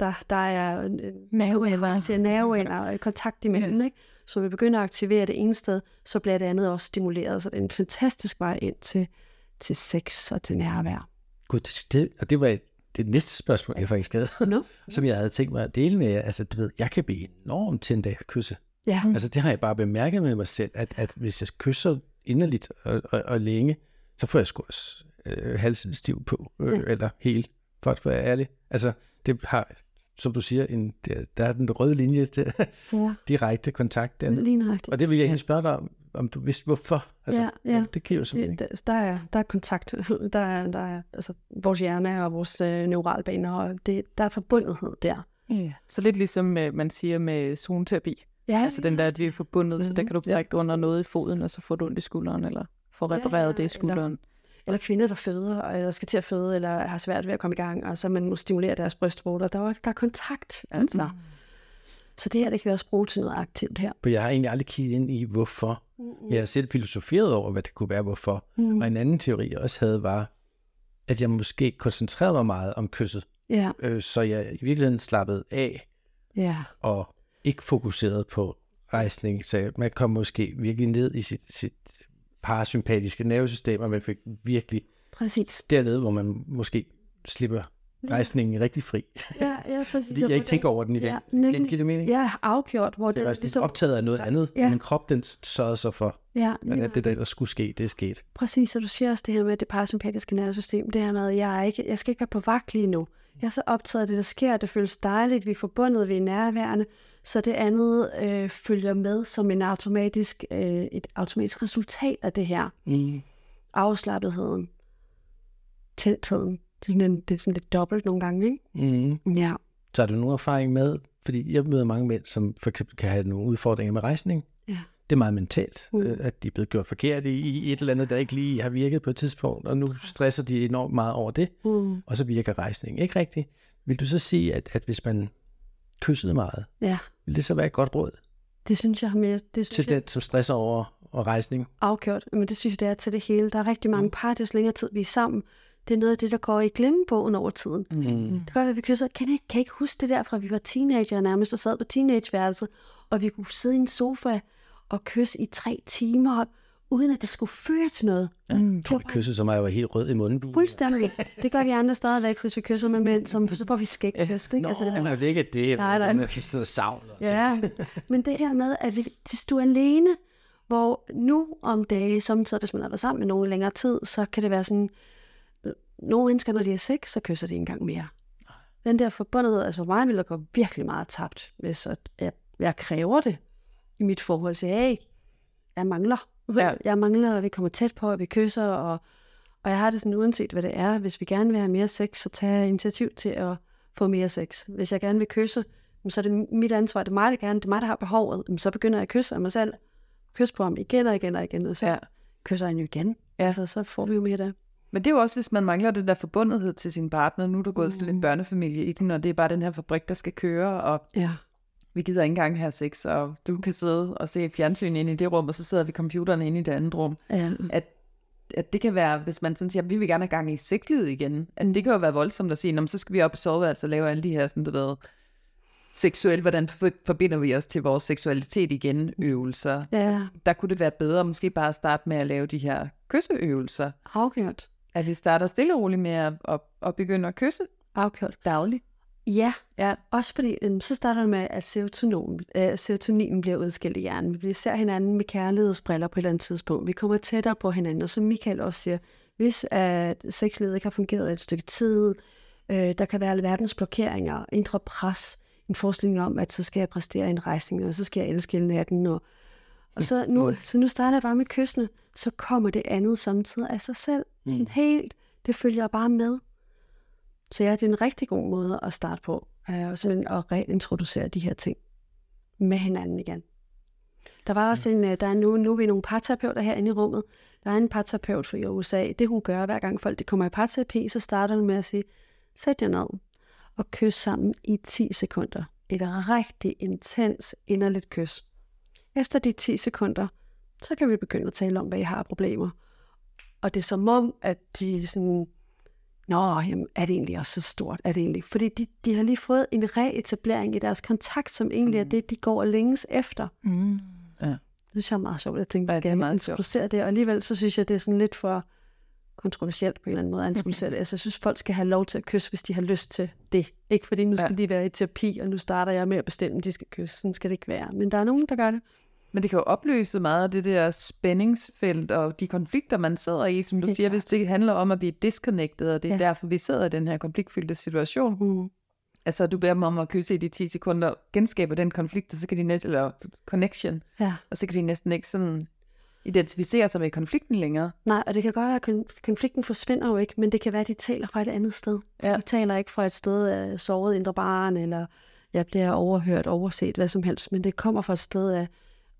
D: der, der er øh,
E: nerveender
D: til nerveender og kontakt imellem, ja. ikke? Så vi begynder at aktivere det ene sted, så bliver det andet også stimuleret. Så det er en fantastisk vej ind til, til sex og til nærvær.
B: Gud, det, det, og det var det næste spørgsmål, jeg faktisk havde, no. [laughs] som jeg havde tænkt mig at dele med jer. Altså, du ved, jeg kan blive enormt tændt af at kysse. Ja. Altså, det har jeg bare bemærket med mig selv, at, at hvis jeg kysser inderligt og, og, og længe, så får jeg sgu også øh, halsen stiv på, øh, ja. eller helt, for at være ærlig. Altså, det har, som du siger, en, der, der er den røde linje til [laughs] ja. direkte kontakt. Der.
D: Lige
B: Og det vil jeg egentlig spørge dig om, om du vidste hvorfor. Altså, ja, ja. Det kan jo simpelthen
D: ikke. Der er, der er kontakt. [laughs] Der er, der er altså, vores hjerne og vores øh, neuralbaner, og det, der er forbundethed der.
E: Ja. Så lidt ligesom øh, man siger med zoneterapi. Ja, altså den der, at vi er forbundet, mm-hmm. så der mhm. kan du brække ja. under noget i foden, og så får du ondt i skulderen, eller får repareret ja, ja, det i skulderen. Eller,
D: eller kvinder, der føder, eller skal til at føde, eller har svært ved at komme i gang, og så man må stimulere deres brystvorter. Der er, der er kontakt, altså. Mm. Så det her, det kan vi også bruge til noget aktivt her.
B: For jeg har egentlig aldrig kigget ind i, hvorfor. Mm-hmm. Jeg har selv filosoferet over, hvad det kunne være, hvorfor. Mm. Og en anden teori, jeg også havde, var, at jeg måske koncentrerede mig meget om kysset. Ja. Øh, så jeg i virkeligheden slappede af. Ja. Og ikke fokuseret på rejsning. Så man kom måske virkelig ned i sit, sit parasympatiske nervesystem, og man fik virkelig
D: Præcis.
B: dernede, hvor man måske slipper rejsningen rigtig fri.
D: Ja, ja, præcis.
B: Fordi jeg ikke tænker over den i dag. Ja, det giver det mening?
D: Ja, afgjort. Hvor
B: det, er ligesom... optaget af noget andet, ja. men krop den sørgede sig for, ja, at det der, der skulle ske, det er sket.
D: Præcis, så du siger også det her med det parasympatiske nervesystem, det her med, at jeg, er ikke, jeg skal ikke være på vagt lige nu. Jeg er så optaget af det, der sker, det føles dejligt, vi er forbundet, vi er nærværende, så det andet øh, følger med som en automatisk, øh, et automatisk resultat af det her. Mm. Afslappetheden, tætheden, det er sådan, det er sådan lidt dobbelt nogle gange, ikke? Mm. Ja.
B: Så har du nogen erfaring med, fordi jeg møder mange mænd, som for eksempel kan have nogle udfordringer med rejsning. Ja. Det er meget mentalt, mm. Øh, at de er blevet gjort forkert i, i et eller andet, der ikke lige har virket på et tidspunkt, og nu stresser de enormt meget over det, mm. og så virker rejsning ikke rigtigt. Vil du så sige, at, at hvis man kyssede meget, ja. vil det så være et godt råd?
D: Det synes jeg har mere... Det synes
B: til jeg... den, som stresser over og rejsning?
D: Afgjort, men det synes jeg, det er til det hele. Der er rigtig mange mm. par, der længere tid, vi er sammen, det er noget af det, der går i glemmebogen over tiden. Mm. Det gør, at vi kysser. Kan jeg, kan jeg ikke huske det der fra, vi var teenager nærmest, og sad på teenageværelset, og vi kunne sidde i en sofa og kysse i tre timer, uden at det skulle føre til noget.
B: Ja, mm. så meget, jeg var helt rød i munden.
D: Fuldstændig. Det gør vi andre stadigvæk, hvis vi kysser med mænd, som, så får vi skæg kyst. Ikke?
B: Nå, altså, det, der... det er ikke det. Nej, nej. Det er savl.
D: Ja, men det her med, at hvis du er alene, hvor nu om dage, samtidig hvis man har været sammen med nogen i længere tid, så kan det være sådan, nogle mennesker, når de er sex, så kysser de en gang mere. Den der forbundethed, altså for mig vil der gå virkelig meget tabt, hvis at jeg, jeg kræver det i mit forhold til, hey, jeg mangler. Jeg, [laughs] jeg mangler, at vi kommer tæt på, at vi kysser, og, Og jeg har det sådan, uanset hvad det er, hvis vi gerne vil have mere sex, så tager jeg initiativ til at få mere sex. Hvis jeg gerne vil kysse, så er det mit ansvar, det er mig, der gerne, det er mig, der har behovet, så begynder jeg at kysse af mig selv, kysse på ham igen og igen og igen, og så ja. kysser han jo igen. Ja. Altså, så får vi jo mere der.
C: Men det er jo også, hvis man mangler den der forbundethed til sin partner. Nu er du gået mm. til en børnefamilie i den, og det er bare den her fabrik, der skal køre, og ja. Vi gider ikke engang have sex, og du kan sidde og se fjernsyn ind i det rum, og så sidder vi computeren inde i det andet rum. Ja. At, at det kan være, hvis man sådan siger, at vi vil gerne have gang i sexlivet igen, at det kan jo være voldsomt at sige, så skal vi op i sove, altså lave alle de her, sådan du ved, seksuelt, hvordan forbinder vi os til vores seksualitet igen, øvelser. Ja. Der kunne det være bedre måske bare at starte med at lave de her kysseøvelser.
D: Afgjort.
C: At vi starter stille og roligt med at, at, at begynde at kysse.
D: Afgjort.
C: Dagligt.
D: Ja, ja. også fordi um, så starter det med, at serotonin, uh, serotoninen bliver udskilt i hjernen. Vi ser hinanden med kærlighedsbriller på et eller andet tidspunkt. Vi kommer tættere på hinanden, og som Michael også siger, hvis at sexlivet ikke har fungeret et stykke tid, uh, der kan være alverdens blokeringer, indre pres, en forestilling om, at så skal jeg præstere en rejsning, og så skal jeg elske natten. Og, og så, nu, så nu starter jeg bare med kyssene, så kommer det andet samtidig af sig selv. Mm. Sådan helt, det følger bare med. Så ja, det er en rigtig god måde at starte på, øh, og sådan at reintroducere de her ting med hinanden igen. Der var også en, øh, der er nu, nu er vi nogle parterapeuter herinde i rummet. Der er en parterapeut fra USA. Det hun gør, hver gang folk de kommer i parterapi, så starter hun med at sige, sæt jer ned, og kysse sammen i 10 sekunder. Et rigtig intens, inderligt kys. Efter de 10 sekunder, så kan vi begynde at tale om, hvad I har problemer. Og det er som om, at de sådan, Nå, jamen, er det egentlig også så stort? Er det egentlig? Fordi de, de har lige fået en reetablering i deres kontakt, som egentlig mm. er det, de går længes efter. Mm. Ja. Det synes jeg er meget sjovt. Jeg tænkte, ja, skal jeg introducere det? Og alligevel så synes jeg, det er sådan lidt for kontroversielt på en eller anden måde at introducere [laughs] det. Altså, jeg synes, folk skal have lov til at kysse, hvis de har lyst til det. Ikke fordi nu skal ja. de være i terapi, og nu starter jeg med at bestemme, at de skal kysse. Sådan skal det ikke være. Men der er nogen, der gør det.
C: Men det kan jo opløse meget af det der spændingsfelt og de konflikter, man sidder i, som du siger, hvis det handler om at blive disconnected, og det er ja. derfor, vi sidder i den her konfliktfyldte situation. Mm. Altså, du beder dem om at kysse i de 10 sekunder, genskaber den konflikt, og så kan de næsten, eller connection, ja. og så kan de næsten ikke sådan identificere sig med konflikten længere.
D: Nej, og det kan godt være, at konflikten forsvinder jo ikke, men det kan være, at de taler fra et andet sted. Ja. De taler ikke fra et sted af såret indre barn, eller jeg bliver overhørt, overset, hvad som helst, men det kommer fra et sted af,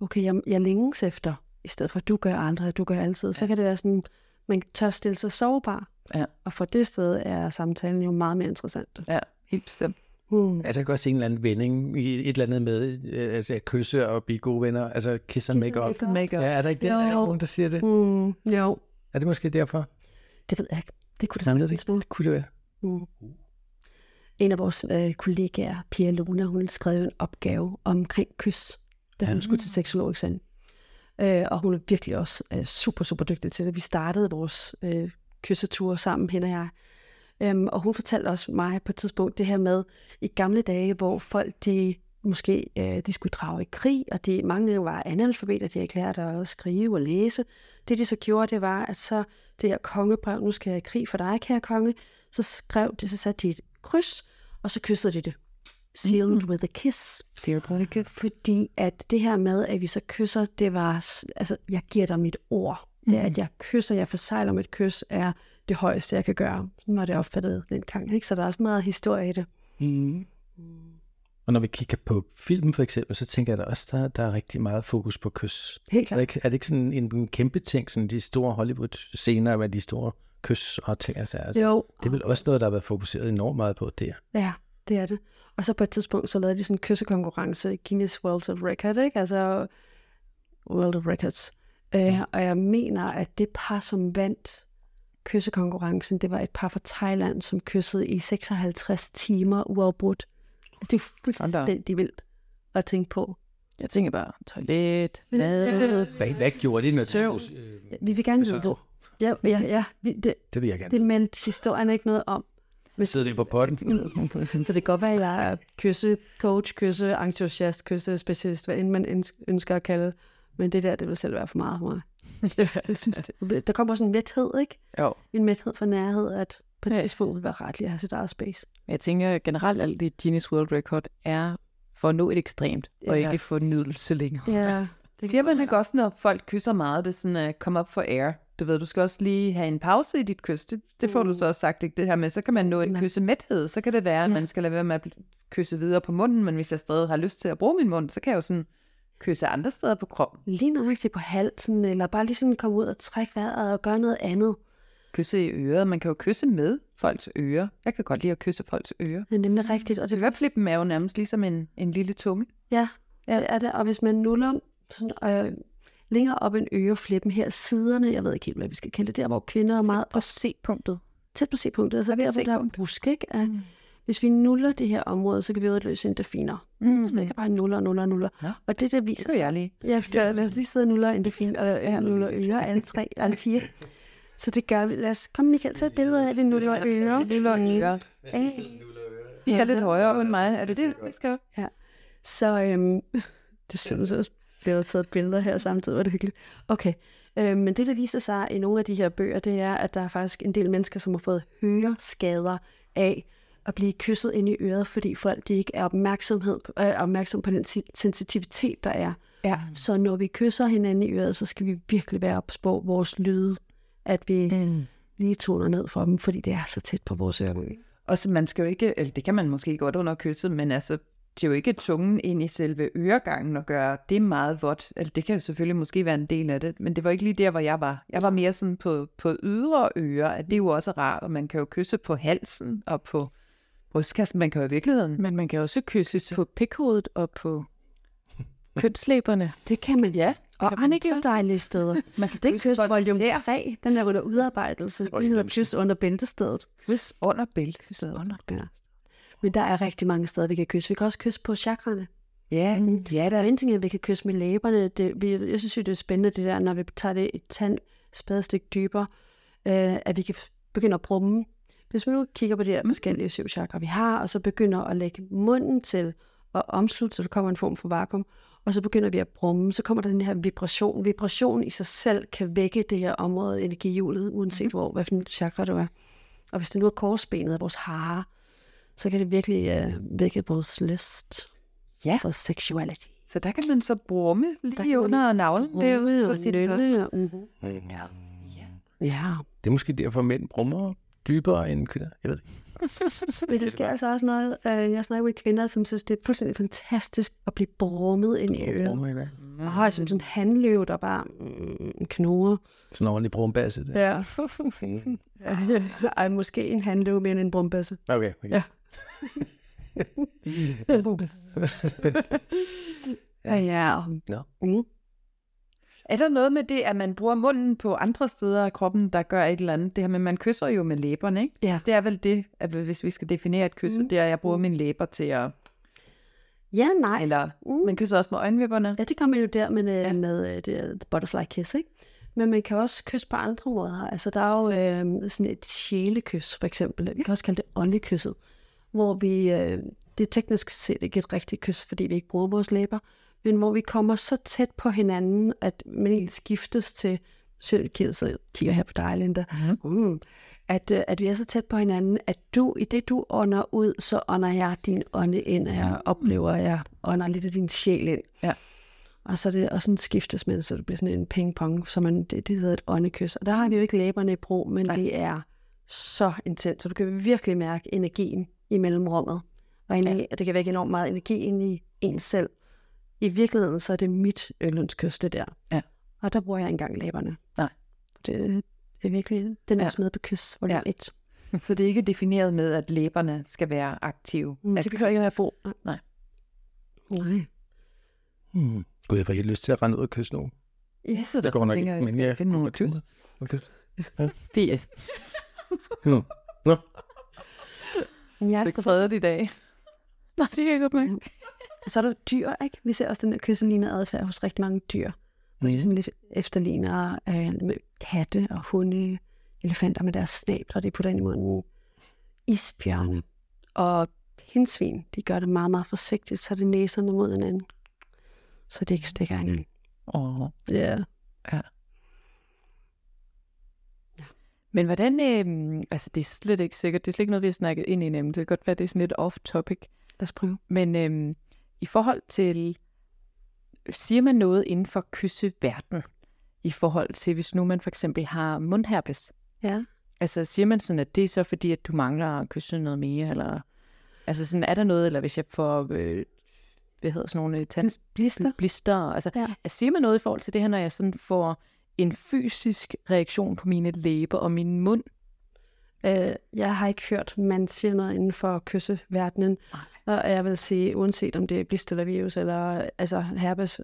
D: okay, jeg, jeg længes efter, i stedet for, at du gør aldrig, du gør altid. Ja. Så kan det være sådan, man tør stille sig sårbar. Ja. Og for det sted er samtalen jo meget mere interessant.
C: Ja, helt bestemt.
B: Hmm. Er der ikke også en eller anden vending i et eller andet med øh, altså at kysse og blive gode venner? Altså kiss and make up. Kiss and make up. Ja, er der ikke det? Jo. Er der nogen, der siger det?
D: Hmm. Jo.
B: Er det måske derfor?
D: Det ved jeg ikke. Det kunne det,
B: Nej, det, det kunne det være. Hmm.
D: En af vores øh, kollegaer, Pia Luna, hun skrev en opgave omkring kys, da hun ja. skulle til seksologeksamen. Øh, og hun er virkelig også øh, super, super dygtig til det. Vi startede vores øh, kyssetur sammen, hende og jeg. Øhm, og hun fortalte også mig på et tidspunkt det her med, i gamle dage, hvor folk de måske øh, de skulle drage i krig, og de, mange var analfabeter, de lært at skrive og læse. Det de så gjorde, det var, at så det her kongebrev, nu skal jeg i krig for dig, kære konge, så skrev det, så satte de et kryds, og så kyssede de det. Sealed with a kiss.
C: Sealed with a kiss.
D: Fordi at det her med, at vi så kysser, det var, altså, jeg giver dig mit ord. Det er, at mm-hmm. jeg kysser, jeg forsejler mit kys, er det højeste, jeg kan gøre. Sådan var det opfattet dengang. Ikke? Så der er også meget historie i det. Mm.
B: Og når vi kigger på film for eksempel, så tænker jeg da også, der, der er rigtig meget fokus på kys.
D: Helt klart.
B: Er det ikke, er det ikke sådan en, en kæmpe ting, sådan de store Hollywood-scener med de store kys og ting? Altså,
D: jo.
B: Det er vel også noget, der har været fokuseret enormt meget på der.
D: Ja, det er det. Og så på et tidspunkt, så lavede de sådan en kyssekonkurrence i Guinness World of Record, ikke? Altså World of Records. Uh, og jeg mener, at det par, som vandt kyssekonkurrencen, det var et par fra Thailand, som kyssede i 56 timer uafbrudt. Altså, det er fuldstændig vildt at tænke på.
E: Jeg tænker bare, toilet, mad.
B: Hvad, hvad gjorde de, når de
D: skulle... Øh, vi vil gerne vide det. Ja, ja, ja. Vi, det,
B: det vil jeg gerne.
D: Det meldte historien ikke noget om.
B: Men, Sidder det på potten?
D: så det kan godt være, at jeg er kysse coach, kysse entusiast, kysse specialist, hvad end man ønsker at kalde Men det der, det vil selv være for meget for mig. [laughs] jeg synes, det, der kommer også en mæthed, ikke?
C: Jo.
D: En mæthed for nærhed, at på et ja. tidspunkt vil være ret at have sit eget space.
E: Jeg tænker generelt, at det Guinness World Record er for at nå et ekstremt, ja. og ikke for nydelse længere.
D: Ja. [laughs]
C: Det Siger man ikke også, når folk kysser meget, det er sådan uh, come up for air? Du ved, du skal også lige have en pause i dit kys. Det, det får mm. du så også sagt, ikke? det her med, så kan man nå en kyssemæthed. Så kan det være, at man skal lade være med at kysse videre på munden, men hvis jeg stadig har lyst til at bruge min mund, så kan jeg jo sådan kysse andre steder på kroppen.
D: Lige nøjagtigt på halsen, eller bare lige sådan komme ud og trække vejret og gøre noget andet.
C: Kysse i øret. Man kan jo kysse med folks ører. Jeg kan godt lide at kysse folks ører.
D: Det er nemlig rigtigt. Og det
C: Øreflippen er jo nærmest ligesom en, en lille tunge.
D: Ja, ja, det er det. Og hvis man nuller sådan, øh, længere op en øreflippen her, siderne, jeg ved ikke helt, hvad vi skal kalde det, der hvor kvinder er meget...
E: På C-punktet.
D: Tæt på C-punktet, altså der, hvor der er busk, ikke? Mm. Hvis vi nuller det her område, så kan vi udløse endorfiner. Mm. Så det kan bare nuller, nuller, nuller. Ja. Og det der viser
C: sig... jeg lige.
D: Ja, lad os lige sidde og nuller endorfin, og ja, nuller ører, alle tre, alle fire. Så det gør vi. Lad os komme, Michael, tage et billede af, at vi nuller ører.
C: Nuller ører. Er lidt højere end mig. Er det det, vi skal?
D: Ja. Så øhm, det synes jeg også bliver taget billeder her samtidig, var det hyggeligt. Okay, øhm, men det, der viser sig i nogle af de her bøger, det er, at der er faktisk en del mennesker, som har fået høreskader af at blive kysset ind i øret, fordi folk de ikke er opmærksomhed, øh, opmærksom på den sensitivitet, der er.
C: Ja.
D: Så når vi kysser hinanden i øret, så skal vi virkelig være ops på vores lyde, at vi mm. lige toner ned for dem, fordi det er så tæt på vores ører.
C: Og så man skal jo ikke, eller det kan man måske godt under kysset, men altså, det er jo ikke tungen ind i selve øregangen og gøre det meget vådt. Altså, det kan jo selvfølgelig måske være en del af det, men det var ikke lige der, hvor jeg var. Jeg var mere sådan på, på ydre ører, at det er jo også rart, og man kan jo kysse på halsen og på brystkassen. Man kan jo i virkeligheden.
E: Men man kan også kysse på pikhovedet og på kønslæberne. [laughs]
D: Det kan man.
C: Ja.
D: Og andre dejlige steder. [laughs] Man kan det kysse volume 3, den der under udarbejdelse. Det hedder kys under bæltestedet.
C: Kys under bæltestedet.
D: Under bæltestedet. Men der er rigtig mange steder, vi kan kysse. Vi kan også kysse på chakrene.
C: Ja, mm. ja
D: der er en ting, at vi kan kysse med læberne. Det, vi, jeg synes jo, det er spændende, det der, når vi tager det et tand spadestik dybere, øh, at vi kan begynde at brumme. Hvis vi nu kigger på de her forskellige syv chakra, vi har, og så begynder at lægge munden til at omslutte, så der kommer en form for vakuum, og så begynder vi at brumme, så kommer der den her vibration. Vibration i sig selv kan vække det her område, energihjulet, uanset mm. hvor, hvilken chakra du er. Og hvis det nu er korsbenet af vores hare, så kan det virkelig uh, vække vores lyst.
C: Ja.
D: Vores sexuality.
C: Så der kan man så brumme lige der under navlen.
D: Det er jo på sit
B: nynne. Mm-hmm. Ja. ja. Det er måske derfor, mænd brummer dybere end kvinder. Jeg ved det [laughs]
D: Men det sker altså også noget. Øh, jeg snakker med kvinder, som synes, det er fuldstændig fantastisk at blive brummet ind i øret. Og har sådan en handløv, der bare mm, knurrer.
B: Sådan en ordentlig brumbasse. Det. [laughs] [laughs]
D: Ja. Ej, måske en handløv mere end en brumbasse.
B: Okay, okay.
D: Ja. Ja, ja.
B: No.
D: Mm.
C: Er der noget med det, at man bruger munden på andre steder af kroppen, der gør et eller andet? Det her med, man kysser jo med læberne, ikke?
D: Ja.
C: Det er vel det, at hvis vi skal definere et kys, mm. det er, at jeg bruger mine læber til at...
D: Ja, nej.
C: Eller mm. man kysser også med øjenvipperne.
D: Ja, det gør man jo der med, ja. med det butterfly kiss, ikke? Men man kan også kysse på andre måder. Altså, der er jo øh, sådan et sjælekys, for eksempel. Vi kan også kalde det åndekysset, hvor vi, øh, det er teknisk set ikke et rigtigt kys, fordi vi ikke bruger vores læber, men hvor vi kommer så tæt på hinanden, at man egentlig skiftes til, selv kigger her på dig, Linda, mm. Mm, at, øh, at vi er så tæt på hinanden, at du, i det du ånder ud, så ånder jeg din ånde ind, og jeg oplever, at jeg ånder lidt af din sjæl ind.
C: Ja.
D: Og så er det også sådan skiftes med, så det bliver sådan en ping-pong, så man, det, det hedder et åndekys. Og der har vi jo ikke læberne i brug, men Nej. det er så intens, så du kan virkelig mærke energien i mellemrummet. Og ja. det kan vække enormt meget energi ind i en selv. I virkeligheden, så er det mit yndlingskys, det der.
C: Ja.
D: Og der bruger jeg engang læberne.
C: Nej.
D: Det, det er virkelig den ja. med på kys, hvor ja. det er et.
C: Så det er ikke defineret med, at læberne skal være aktive?
D: Mm, det behøver ikke være få.
C: Nej.
D: Nej.
B: Hmm. Gud, jeg får helt lyst til at rende ud og kysse nogen.
C: Ja, så der
B: går nok ikke,
C: jeg,
B: men jeg
C: finde nogle kys.
B: Okay. Ja.
C: Det er
B: Nå. Nå.
D: Jeg er
C: ikke fredet i dag.
E: Nej, det kan jeg godt med. [laughs]
D: Så er der dyr, ikke? Vi ser også den der kysseligner adfærd hos rigtig mange dyr. Mm. Ligesom lidt efterligner øh, med katte og hunde, elefanter med deres snabler, de putter ind i munden. Isbjørne og pindsvin, de gør det meget, meget forsigtigt, så det næserne mod hinanden. Så det ikke stikker hinanden.
C: Åh. Oh.
D: Ja.
C: Ja.
E: Men hvordan, øh, altså det er slet ikke sikkert, det er slet ikke noget, vi har snakket ind i nemlig. Det kan godt være, det er sådan lidt off-topic.
D: Lad os prøve.
E: Men øh, i forhold til, siger man noget inden for kysseverden, i forhold til, hvis nu man for eksempel har mundherpes.
D: Ja.
E: Altså siger man sådan, at det er så fordi, at du mangler at kysse noget mere, eller altså sådan, er der noget, eller hvis jeg får, øh, hvad hedder sådan nogle tands...
D: Blister.
E: blister, altså
D: ja.
E: siger man noget i forhold til det her, når jeg sådan får en fysisk reaktion på mine læber og min mund?
D: Øh, jeg har ikke hørt, man siger noget inden for kysseverdenen.
E: Nej.
D: Og jeg vil sige, uanset om det er blister eller altså herpes,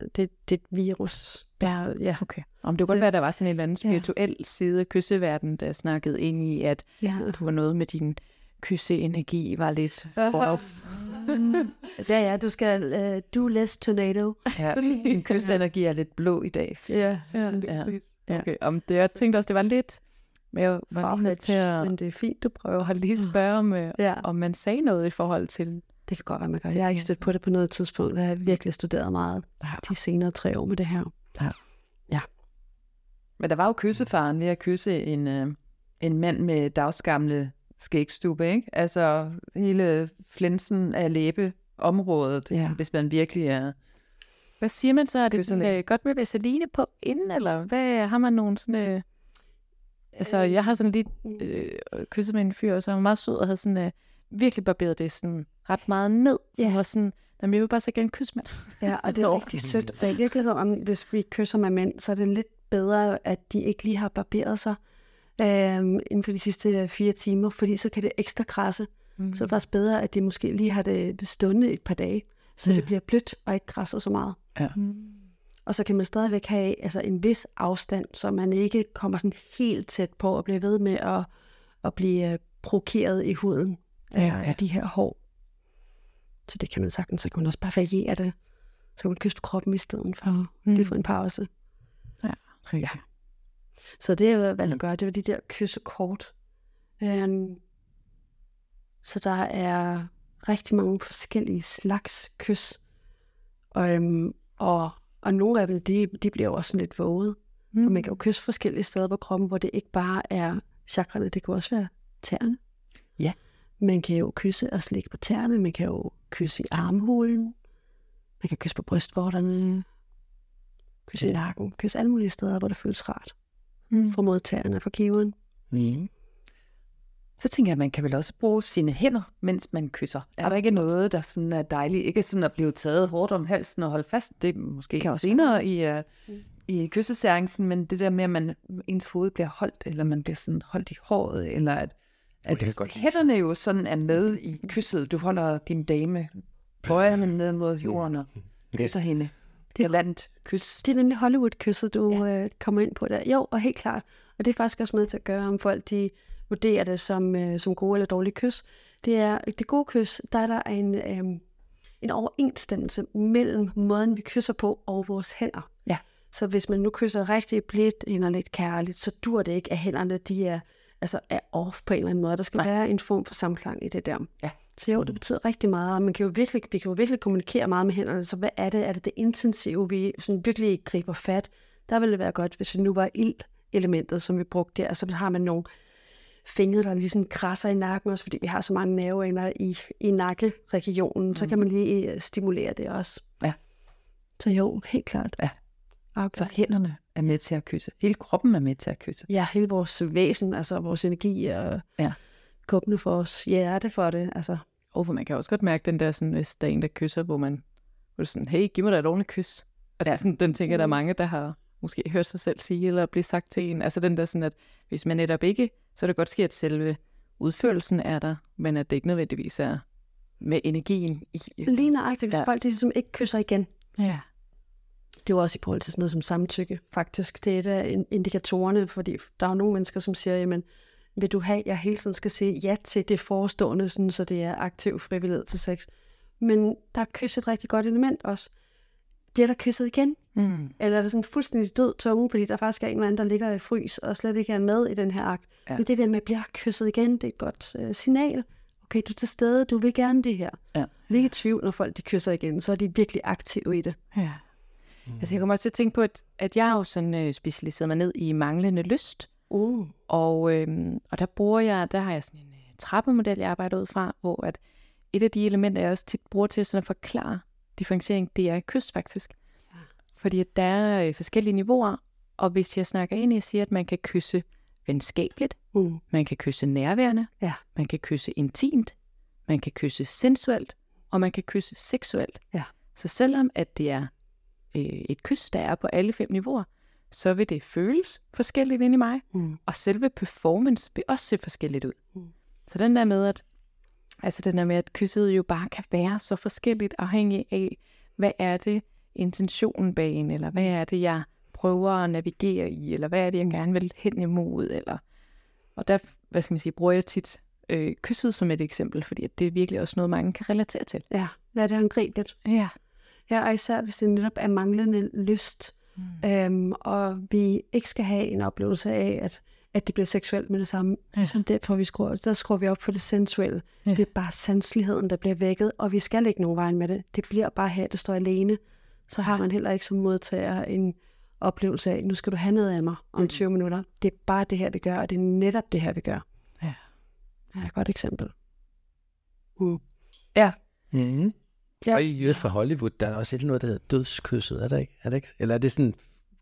D: det, det er et virus. Der, ja.
E: Okay. Om det kunne
D: Så-
E: godt være, at der var sådan en eller anden
D: Ja.
E: spirituel side af kysseverden, der snakkede ind i, at
D: ja.
E: du var noget med din kysseenergi var lidt off. [laughs]
D: Ja, ja, du skal uh, do less tornado.
C: Ja, [laughs] din kysenergi er lidt blå i dag.
E: Ja, ja,
C: Ja.
E: ja. Okay, om det, jeg tænkte også, det var lidt, men jeg var lige til at,
D: Men det er fint, du prøver.
E: at lige spørge, om, øh,
D: Ja.
E: om man sagde noget i forhold til...
D: Det kan godt være, man gør det. Jeg har ikke stødt på det på noget tidspunkt. Jeg har virkelig studeret meget
E: Ja.
D: de senere tre år med det her.
C: Men der var jo kyssefaren ved at kysse en, øh, en mand med dagsgamle skægstube, ikke? Altså hele flinsen af læbeområdet,
D: Ja.
C: hvis man virkelig er...
E: Hvad siger man så? Er det sådan, øh, godt med Vaseline på inden, eller hvad har man nogen sådan... Øh, altså, jeg har sådan lige øh, kysset med en fyr, og så var meget sød, og havde sådan øh, virkelig barberet det sådan ret meget ned.
D: Ja.
E: Og var sådan, jamen, jeg vil bare så gerne kysse med dig.
D: Ja, og det er [laughs] rigtig sødt. Og i virkeligheden, hvis vi kysser med mænd, så er det lidt bedre, at de ikke lige har barberet sig øhm, inden for de sidste fire timer, fordi så kan det ekstra krasse. Mm. Så er det faktisk bedre, at de måske lige har det stående et par dage, så det bliver blødt og ikke krasser så meget.
C: Ja.
D: Og så kan man stadigvæk have altså, en vis afstand, så man ikke kommer sådan helt tæt på og bliver ved med at, at blive øh, provokeret i huden af,
E: Ja,
D: ja,
E: ja.
D: af de her hår. Så det kan man sagtens. Så kan man også bare variere det. Så kan man kysse kroppen i stedet for mm. lige få en pause.
E: Ja.
D: Så det, jeg valgte at gøre, det var de der kyssekort. Um, så der er rigtig mange forskellige slags kys. Um, og, og nogle af dem, de, de bliver jo også sådan lidt våget. Mm. Og man kan jo kysse forskellige steder på kroppen, hvor det ikke bare er chakrene, det kan også være tæerne.
C: Ja.
D: Man kan jo kysse og slikke på tæerne, man kan jo kysse i armhulen, man kan kysse på brystvorterne, kysse i nakken, kysse alle mulige steder, hvor det føles rart.
E: Mm.
D: Fra modtagerne fra kiveren.
C: Mm. Så tænker jeg, at man kan vel også bruge sine hænder, mens man kysser. Ja. Er der ikke noget, der sådan er dejligt? Ikke sådan at blive taget hårdt om halsen og holde fast. Det er måske kan også senere i, uh, i kyssesærencen, men det der med, at man, ens hoved bliver holdt, eller man bliver sådan holdt i håret, eller at, at
B: jeg godt lide.
C: hænderne jo sådan er med i kysset. Du holder din dame, bøjer hende ned mod jorden og kysser hende. Det er landet kys.
D: Det er nemlig Hollywood-kysset, du ja. øh, kommer ind på der. Jo, og helt klart. Og det er faktisk også med til at gøre, om folk de vurderer det som, øh, som gode eller dårlige kys. Det er det gode kys, der er der en, øh, en overensstemmelse mellem måden, vi kysser på og vores hænder.
C: Ja.
D: Så hvis man nu kysser rigtig blidt eller lidt kærligt, så dur det ikke, at hænderne de er, altså er off på en eller anden måde. Der skal Nej. være en form for samklang i det der.
C: Ja.
D: Så jo, det betyder rigtig meget, og man kan jo virkelig, vi kan jo virkelig kommunikere meget med hænderne, så hvad er det? Er det det intensive, vi sådan virkelig griber fat? Der ville det være godt, hvis vi nu var ild-elementet, som vi brugte der, så har man nogle fingre, der lige sådan krasser i nakken, også fordi vi har så mange nerveender i, i nakkeregionen, mm. så kan man lige øh, stimulere det også.
C: Ja.
D: Så jo, helt klart.
C: Ja.
D: Okay.
C: Så hænderne er med til at kysse. Hele kroppen er med til at kysse.
D: Ja, hele vores væsen, altså vores energi og
C: Ja.
D: Kuppene for os hjerte for det. Altså,
E: Og for man kan også godt mærke den der, sådan, hvis der er en, der kysser, hvor man hvor det sådan, hey, giv mig da et ordentligt kys. Altså,
C: Ja.
E: sådan, den tænker der er mange, der har måske hørt sig selv sige, eller blive sagt til en. Altså den der sådan, at hvis man netop ikke, så er det godt ske, at selve udførelsen er der, men at det ikke nødvendigvis er med energien i.
D: lige nøjagtigt, hvis
E: Ja.
D: folk de ligesom ikke kysser igen.
E: Ja.
D: Det er jo også i forhold til sådan noget som samtykke, faktisk. Det er et af in- indikatorerne, fordi der er nogle mennesker, som siger, jamen, vil du have, at jeg hele tiden skal sige ja til det forestående, sådan, så det er aktiv frivillighed til sex. Men der er kys et rigtig godt element også. Bliver der kysset igen?
E: Mm.
D: Eller er det sådan fuldstændig død tunge, fordi der faktisk er en eller anden, der ligger i frys og slet ikke er med i den her akt.
C: Ja.
D: Men det der med, bliver der kysset igen, det er et godt uh, signal. Okay, du er til stede, du vil gerne det her.
C: Ja.
D: Vi er ikke i tvivl, når folk de kysser igen, så er de virkelig aktive i det.
E: Ja. Mm. Altså jeg kommer også til at tænke på, at, at jeg har jo sådan øh, specialiseret mig ned i manglende lyst.
D: Uh.
E: Og, øhm, og der bruger jeg, der har jeg sådan en øh, trappemodel, jeg arbejder ud fra, hvor at et af de elementer, jeg også tit bruger til sådan at forklare differentiering, det er kys faktisk. Fordi at der er øh, forskellige niveauer, og hvis jeg snakker ind, jeg siger, at man kan kysse venskabeligt,
D: Mm.
E: man kan kysse nærværende,
D: Ja.
E: man kan kysse intimt, man kan kysse sensuelt, og man kan kysse seksuelt.
D: Ja.
E: Så selvom at det er øh, et kys, der er på alle fem niveauer, så vil det føles forskelligt ind i mig,
D: Mm.
E: og selve performance vil også se forskelligt ud.
D: Mm.
E: Så den der med, at altså den der med, at kysset jo bare kan være så forskelligt, afhængig af, hvad er det intentionen bag en, eller hvad er det, jeg prøver at navigere i, eller hvad er det, jeg gerne vil hen imod, eller... Og der, hvad skal man sige, bruger jeg tit øh, kysset som et eksempel, fordi at det er virkelig også noget, mange kan relatere til.
D: Ja, lad det håndgribeligt.
E: Ja.
D: Ja, og især hvis det netop er manglende lyst,
E: Mm.
D: øhm, og vi ikke skal have en oplevelse af, at, at det bliver seksuelt med det samme.
E: Ja.
D: Ja. Så derfor vi skruer, der skruer vi op for det sensuelle.
E: Ja.
D: Ja. Det er bare sanseligheden, der bliver vækket, og vi skal ikke nogen vej med det. Det bliver bare her, det står alene. Så har man heller ikke som modtager en oplevelse af, nu skal du have noget af mig om 20 minutter. Det er bare det her, vi gør, og det er netop det her, vi gør.
E: Ja.
D: Ja, et godt eksempel. Mm.
B: Mm.
D: Ja.
B: Og i fra Hollywood, der er også et eller andet, der hedder dødskysset, er der ikke? Er det ikke? Eller er det sådan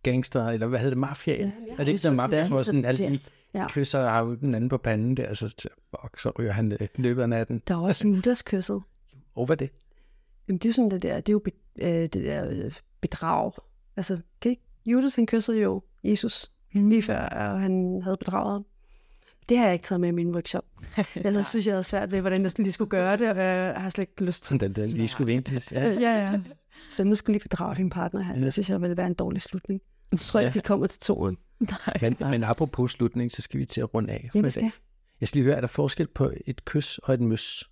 B: gangster, eller hvad hedder det, mafia?
D: Ja,
B: er det ikke sådan mafia, hvor sådan alle de
D: Ja.
B: kysser har jo den anden på panden der, så, fuck, så ryger han øh, løbet af natten.
D: Der er også Judas-kysset.
B: Og hvad er det?
D: Jamen, det er jo sådan det der, det er jo be, øh, det der øh, bedrag. Altså, kan ikke? Judas, han kyssede jo Jesus
E: Mm.
D: lige før, og han havde bedraget. Det har jeg ikke taget med i min workshop. [laughs] Ellers synes jeg, jeg havde svært ved, hvordan jeg lige skulle gøre det, og jeg har slet ikke lyst til
B: Sådan den der lige skulle vinke. Ja.
D: Ja, ja. Så nu skal lige bedrage din partner her. Det synes jeg ville være en dårlig slutning. Jeg tror ikke,
B: Ja.
D: de kommer til toren.
E: Nej.
B: Men, men apropos slutning, så skal vi til at runde af. for
D: Jamen, skal.
B: Jeg skal lige høre, er der forskel på et kys og et møs?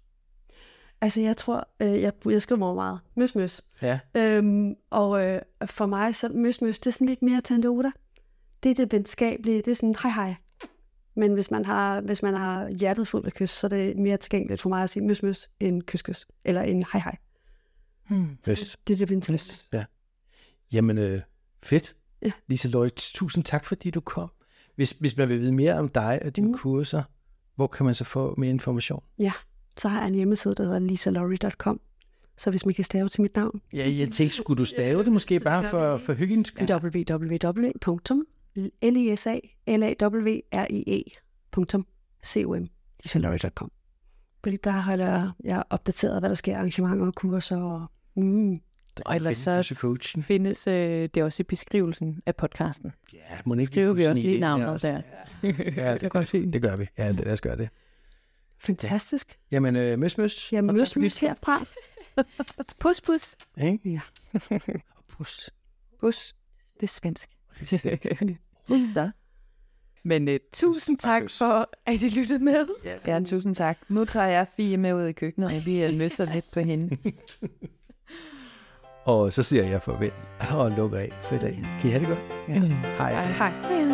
D: Altså, jeg tror, øh, jeg, jeg skriver mig meget. Møs, møs.
B: Ja.
D: Øhm, og øh, for mig, så møs, møs, det er sådan lidt mere tandoda. Det er det venskabelige, det er sådan hej hej. Men hvis man har, hvis man har hjertet fuldt af kys, så er det mere tilgængeligt for mig at sige møs, møs, end kys, kys. Eller en hej hej.
E: Mm.
B: Møs.
D: Det er det venskabelige.
B: Ja. Jamen, øh, fedt.
D: Ja.
B: Lisa Lloyd, tusind tak, fordi du kom. Hvis, hvis man vil vide mere om dig og dine
D: Mm.
B: kurser, hvor kan man så få mere information?
D: Så har jeg en hjemmeside, der hedder lisalorry.com. Så hvis man kan stave til mit navn,
B: Ja, jeg tænkte, skulle du stave det måske [laughs] bare for,
D: vi
B: for hyggens skyld? www.lisalrie.com lisalorry.com Fordi der holder jeg opdateret, hvad der sker, arrangementer og kurser. Og, mm,
E: Og ellers så
B: coachen.
E: findes øh, det også i beskrivelsen af podcasten.
B: Ja, må ikke
E: Skriver vi også lige
B: det
E: navnet
B: også.
E: der.
B: Ja, [laughs] det,
D: godt fint.
B: det gør vi. Ja, lad os gøre det.
D: fantastisk.
B: Jamen, øh, møs, møs.
D: Jamen, møs, møs herfra.
E: Pus, pus.
B: Ikke?
D: Ja.
B: Pus.
E: Pus. Det er svensk.
B: Er. [laughs]
E: Så. Men uh, tusind tak for, at I lyttede med.
C: Ja, tusind tak. Nu tager jeg Fie med ud i køkkenet, og vi øh, møsser lidt på hende. [laughs]
B: Og så siger jeg farvel og lukker af for i dag. Kan I have det godt? Ja. Hej.
C: Hej.
E: Hej.